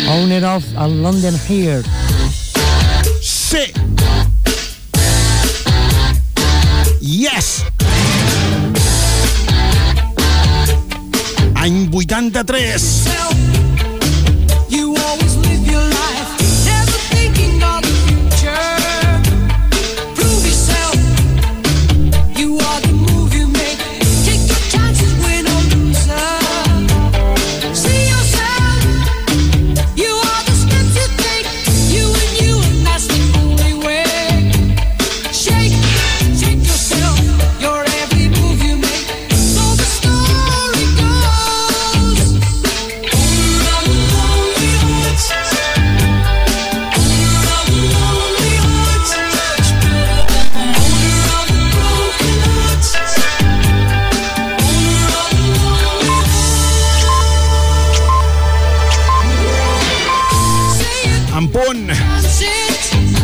E: Owner of a London Here.
B: Sí. Yes. Any 83.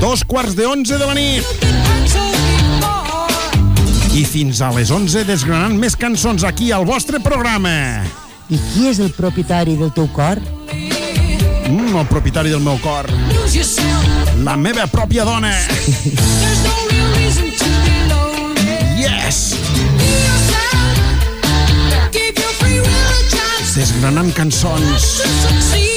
B: Dos quarts de onze de la nit. I fins a les 11 desgranant més cançons aquí al vostre programa.
E: I qui és el propietari del teu cor?
B: Mm, el propietari del meu cor. La meva pròpia dona. Yes.
F: Be yourself.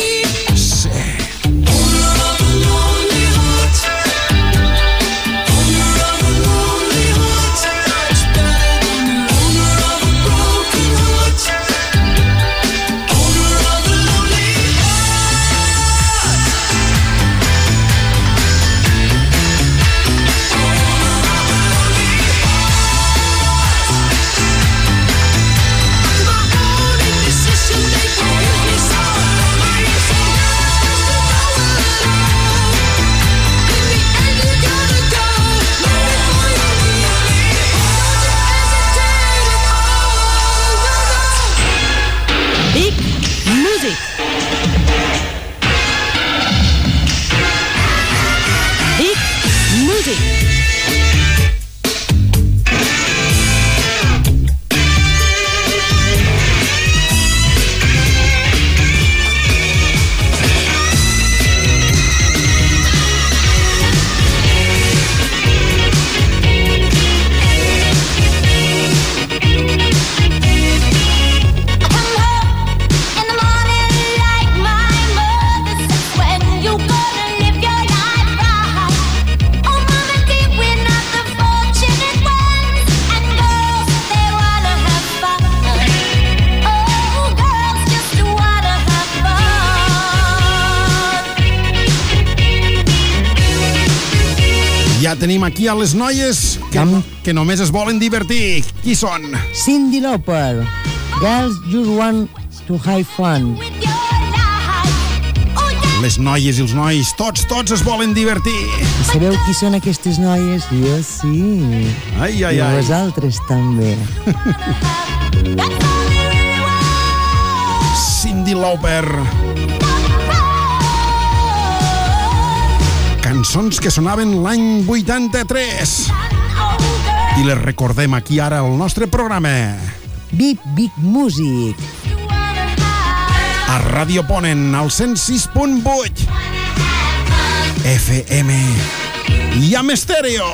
B: Aquí a les noies que, que només es volen divertir. Qui són?
E: Cindy Lauper. Girls just want to have fun.
B: Les noies i els nois, tots, tots es volen divertir.
E: I sabeu qui són aquestes noies? Jo sí.
B: Ai, ai,
E: I
B: ai.
E: vosaltres també.
B: Cindy Lauper. Cançons que sonaven l'any 83. I les recordem aquí ara al nostre programa.
E: Big, big music.
B: A Ràdio Ponen, al 106.8. FM. I amb estèreo.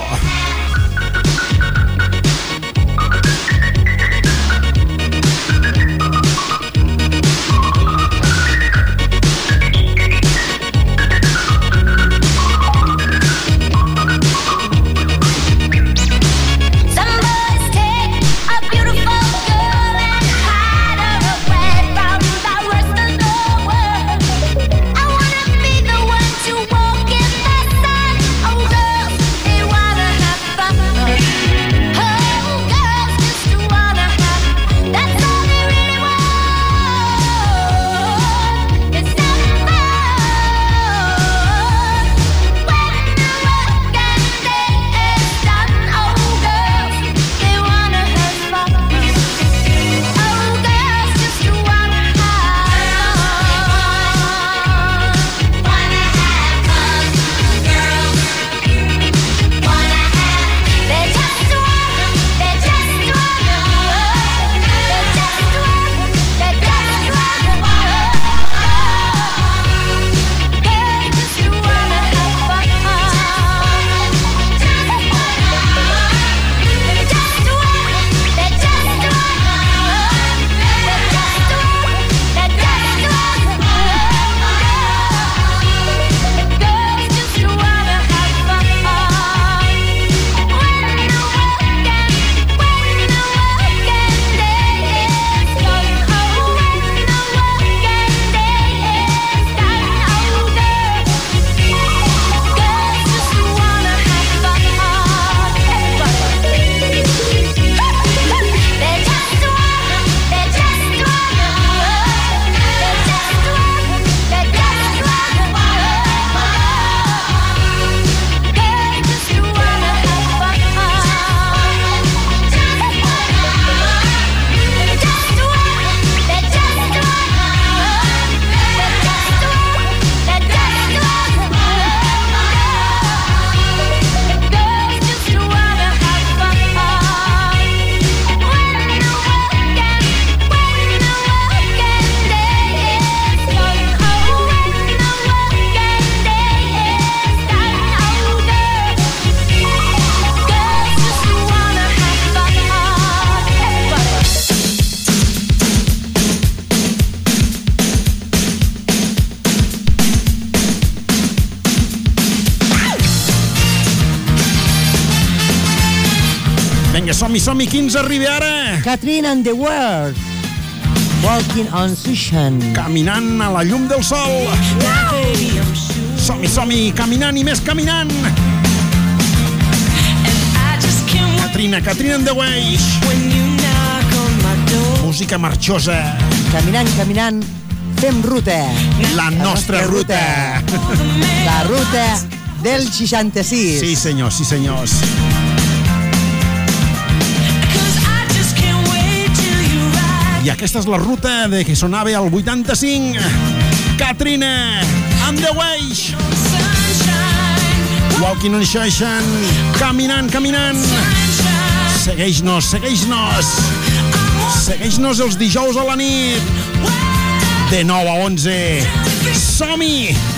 D: Arriba ara?
E: Catherine and the World. Walking on Sunshine.
D: Caminant a la llum del sol. Som-hi, som-hi, caminant i més caminant. Catrina, Catrina and the Ways. Música marxosa.
E: Caminant, caminant, fem ruta.
D: La nostra ruta.
E: La ruta del 66.
D: Sí, senyors, sí, senyors. I aquesta és la ruta de que sonava al 85. Katrina and the Ways. Walking on Shashan. Caminant, caminant. Segueix-nos, segueix-nos. Segueix-nos els dijous a la nit. De 9 a 11. Som-hi!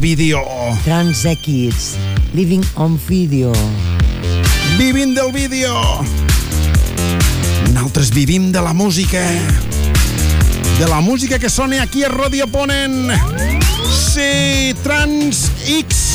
D: Vídeo.
E: Trans Kids. Living on Video.
D: Vivint del vídeo. Nosaltres vivim de la música. De la música que sona aquí a Ràdio Ponent. Sí, Trans X.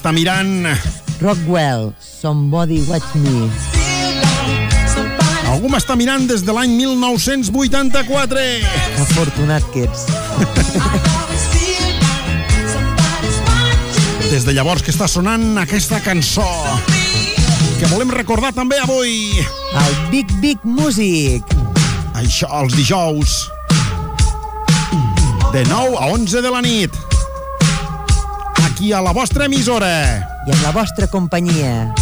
B: està mirant...
O: Rockwell, Somebody Watch Me.
B: Algú m'està mirant des de l'any 1984.
O: Afortunat que ets.
B: des de llavors que està sonant aquesta cançó que volem recordar també avui.
O: El Big Big Music.
B: Això els dijous de 9 a 11 de la nit aquí a la vostra emissora.
O: I en la vostra companyia.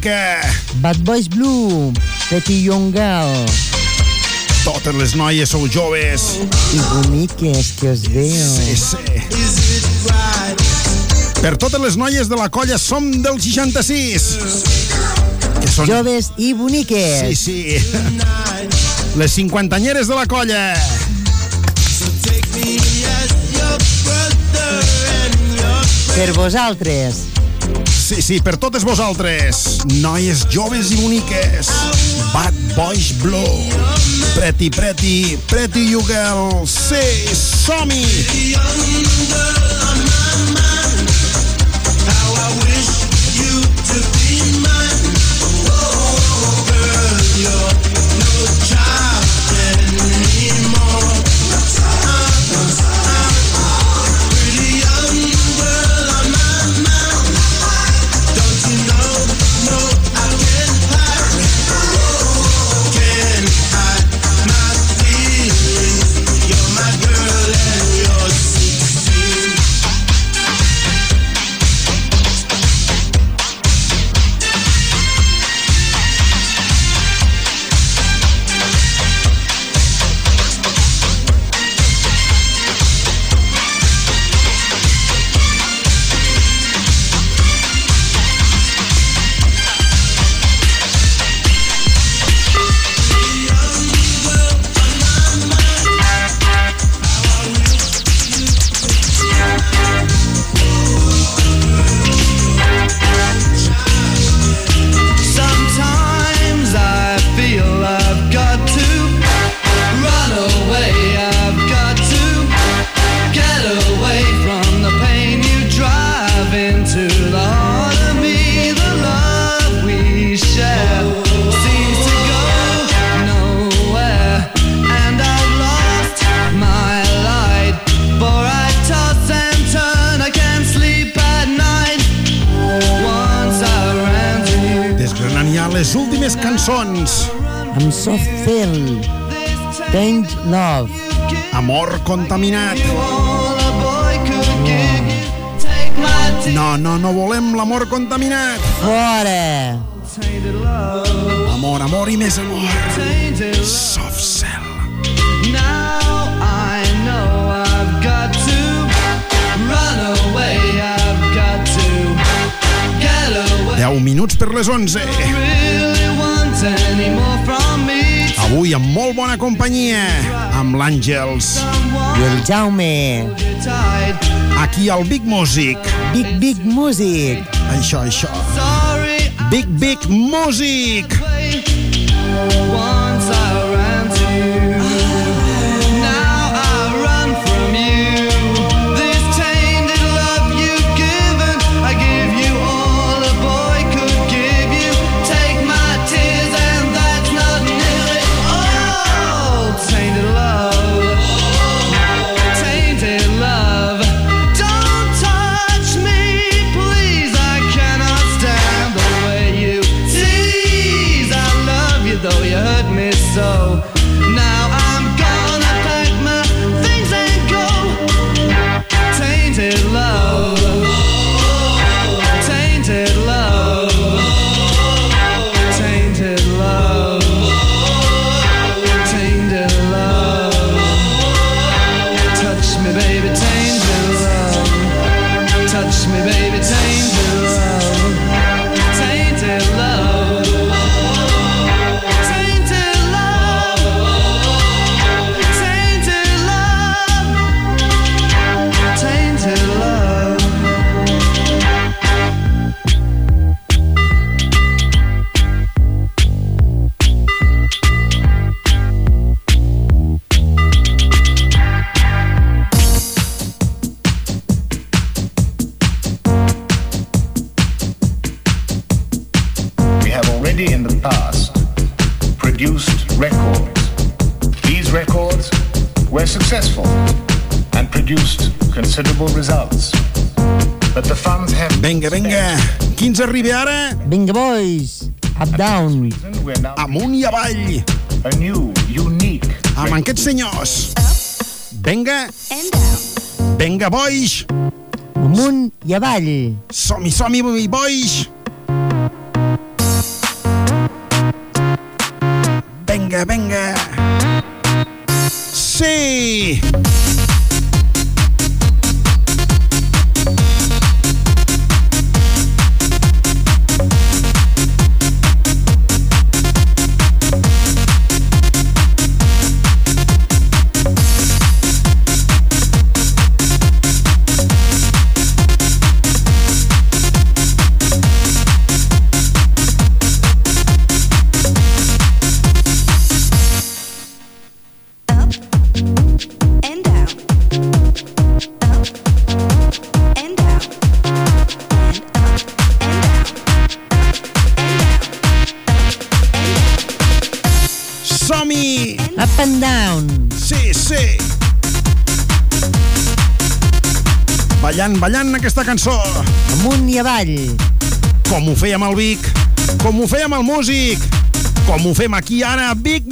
B: mica...
O: Bad Boys Blue, Petty Young Girl.
B: Totes les noies sou joves.
O: I boniques que us veu.
B: Sí, sí. Per totes les noies de la colla som del 66. Que són...
O: Joves i boniques.
B: Sí, sí. Les cinquantanyeres de la colla.
O: Per vosaltres.
B: Sí, sí, per totes vosaltres, noies joves i boniques, Bad Boys Blue, Pretty Pretty, Pretty You Girl, sí, som -hi. 11.
P: Really want any more from me?
B: Avui amb molt bona companyia, amb l'Àngels.
D: I el Jaume.
B: Aquí al Big Music.
D: Big, big music.
B: Això, això. Big, big music.
P: once I
B: ens arriba ara?
D: Vinga, boys. Up, down.
B: Amunt i avall.
Q: a new, unique
B: Amb aquests senyors. Vinga. Vinga, boix.
D: Amunt i avall.
B: Som-hi, som-hi, boix. Vinga, vinga. Sí!
M: and
B: cançó.
D: Amunt i avall.
B: Com ho fèiem al Vic, com ho fèiem al Músic, com ho fem aquí ara a Big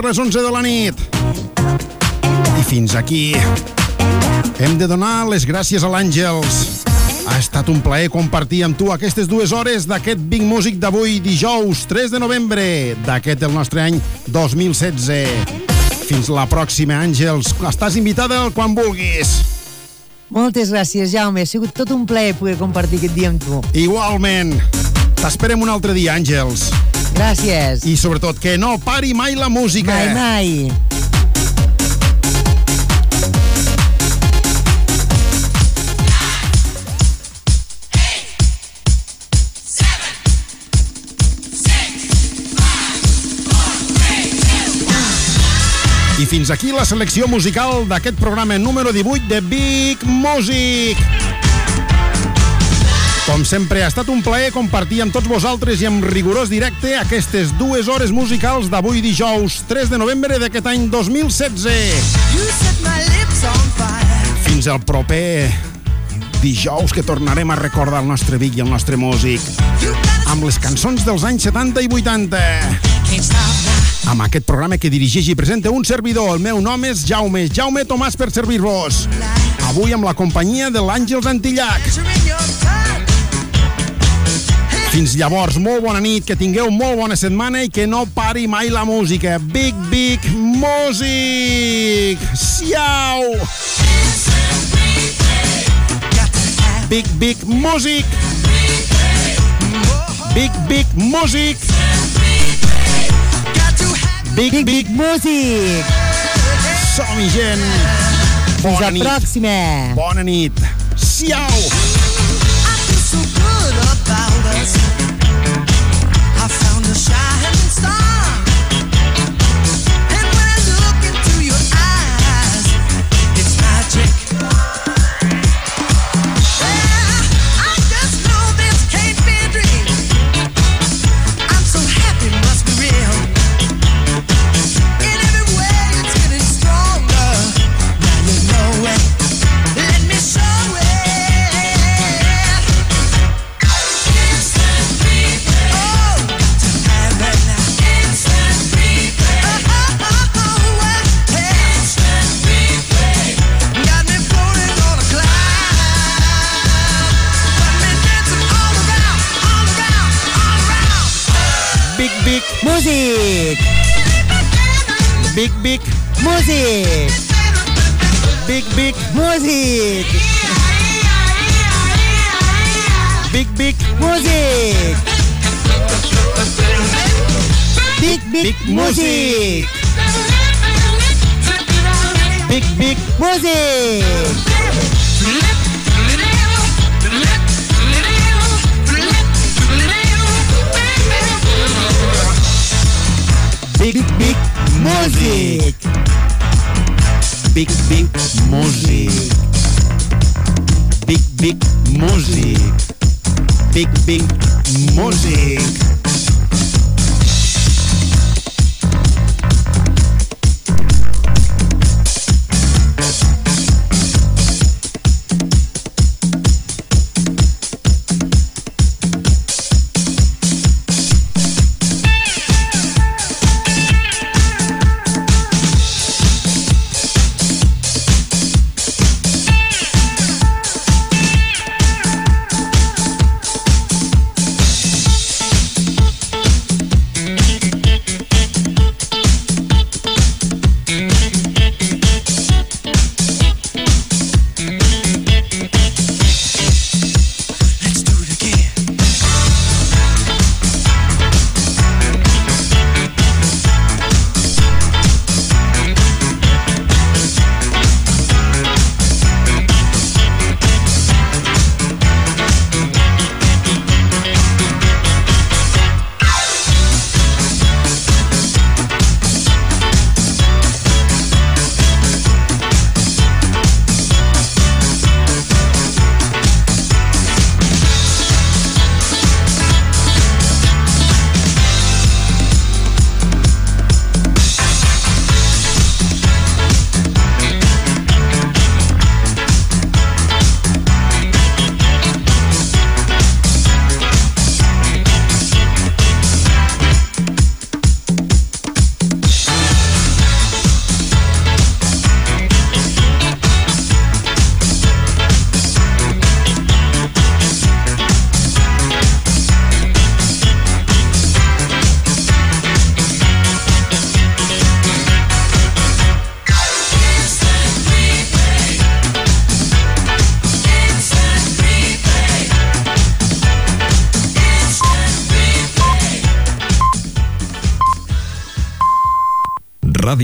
B: per les 11 de la nit. I fins aquí. Hem de donar les gràcies a l'Àngels. Ha estat un plaer compartir amb tu aquestes dues hores d'aquest Big Music d'avui, dijous 3 de novembre d'aquest el nostre any 2016. Fins la pròxima, Àngels. Estàs invitada quan vulguis.
E: Moltes gràcies, Jaume. Ha sigut tot un plaer poder compartir aquest dia amb tu.
B: Igualment. T'esperem un altre dia, Àngels.
E: Gràcies.
B: I sobretot que no pari mai la música.
E: Mai, mai.
B: I fins aquí la selecció musical d'aquest programa número 18 de Big Music. Com sempre, ha estat un plaer compartir amb tots vosaltres i amb rigorós directe aquestes dues hores musicals d'avui dijous 3 de novembre d'aquest any 2016.
A: You set my lips on fire.
B: Fins al proper dijous que tornarem a recordar el nostre Vic i el nostre músic amb les cançons dels anys 70 i 80. Amb aquest programa que dirigeix i presenta un servidor, el meu nom és Jaume, Jaume Tomàs per servir-vos. Avui amb la companyia de l'Àngels Antillac. Fins llavors, molt bona nit, que tingueu molt bona setmana i que no pari mai la música. Big, big music! Siau! Big, big music! Big, big music! Big, big, big
E: music!
B: Som-hi, gent!
E: Fins la
B: nit.
E: pròxima!
B: Bona nit! Siau!
A: so good dance.
B: Big, big
E: music!
B: Big, big
E: music!
B: Big, big
E: music!
B: Big, big,
E: music! Big, big music!
B: Big music! Big, big music! Big, big music! Big, big music!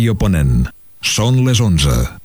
R: Ràdio Ponent. Són les 11.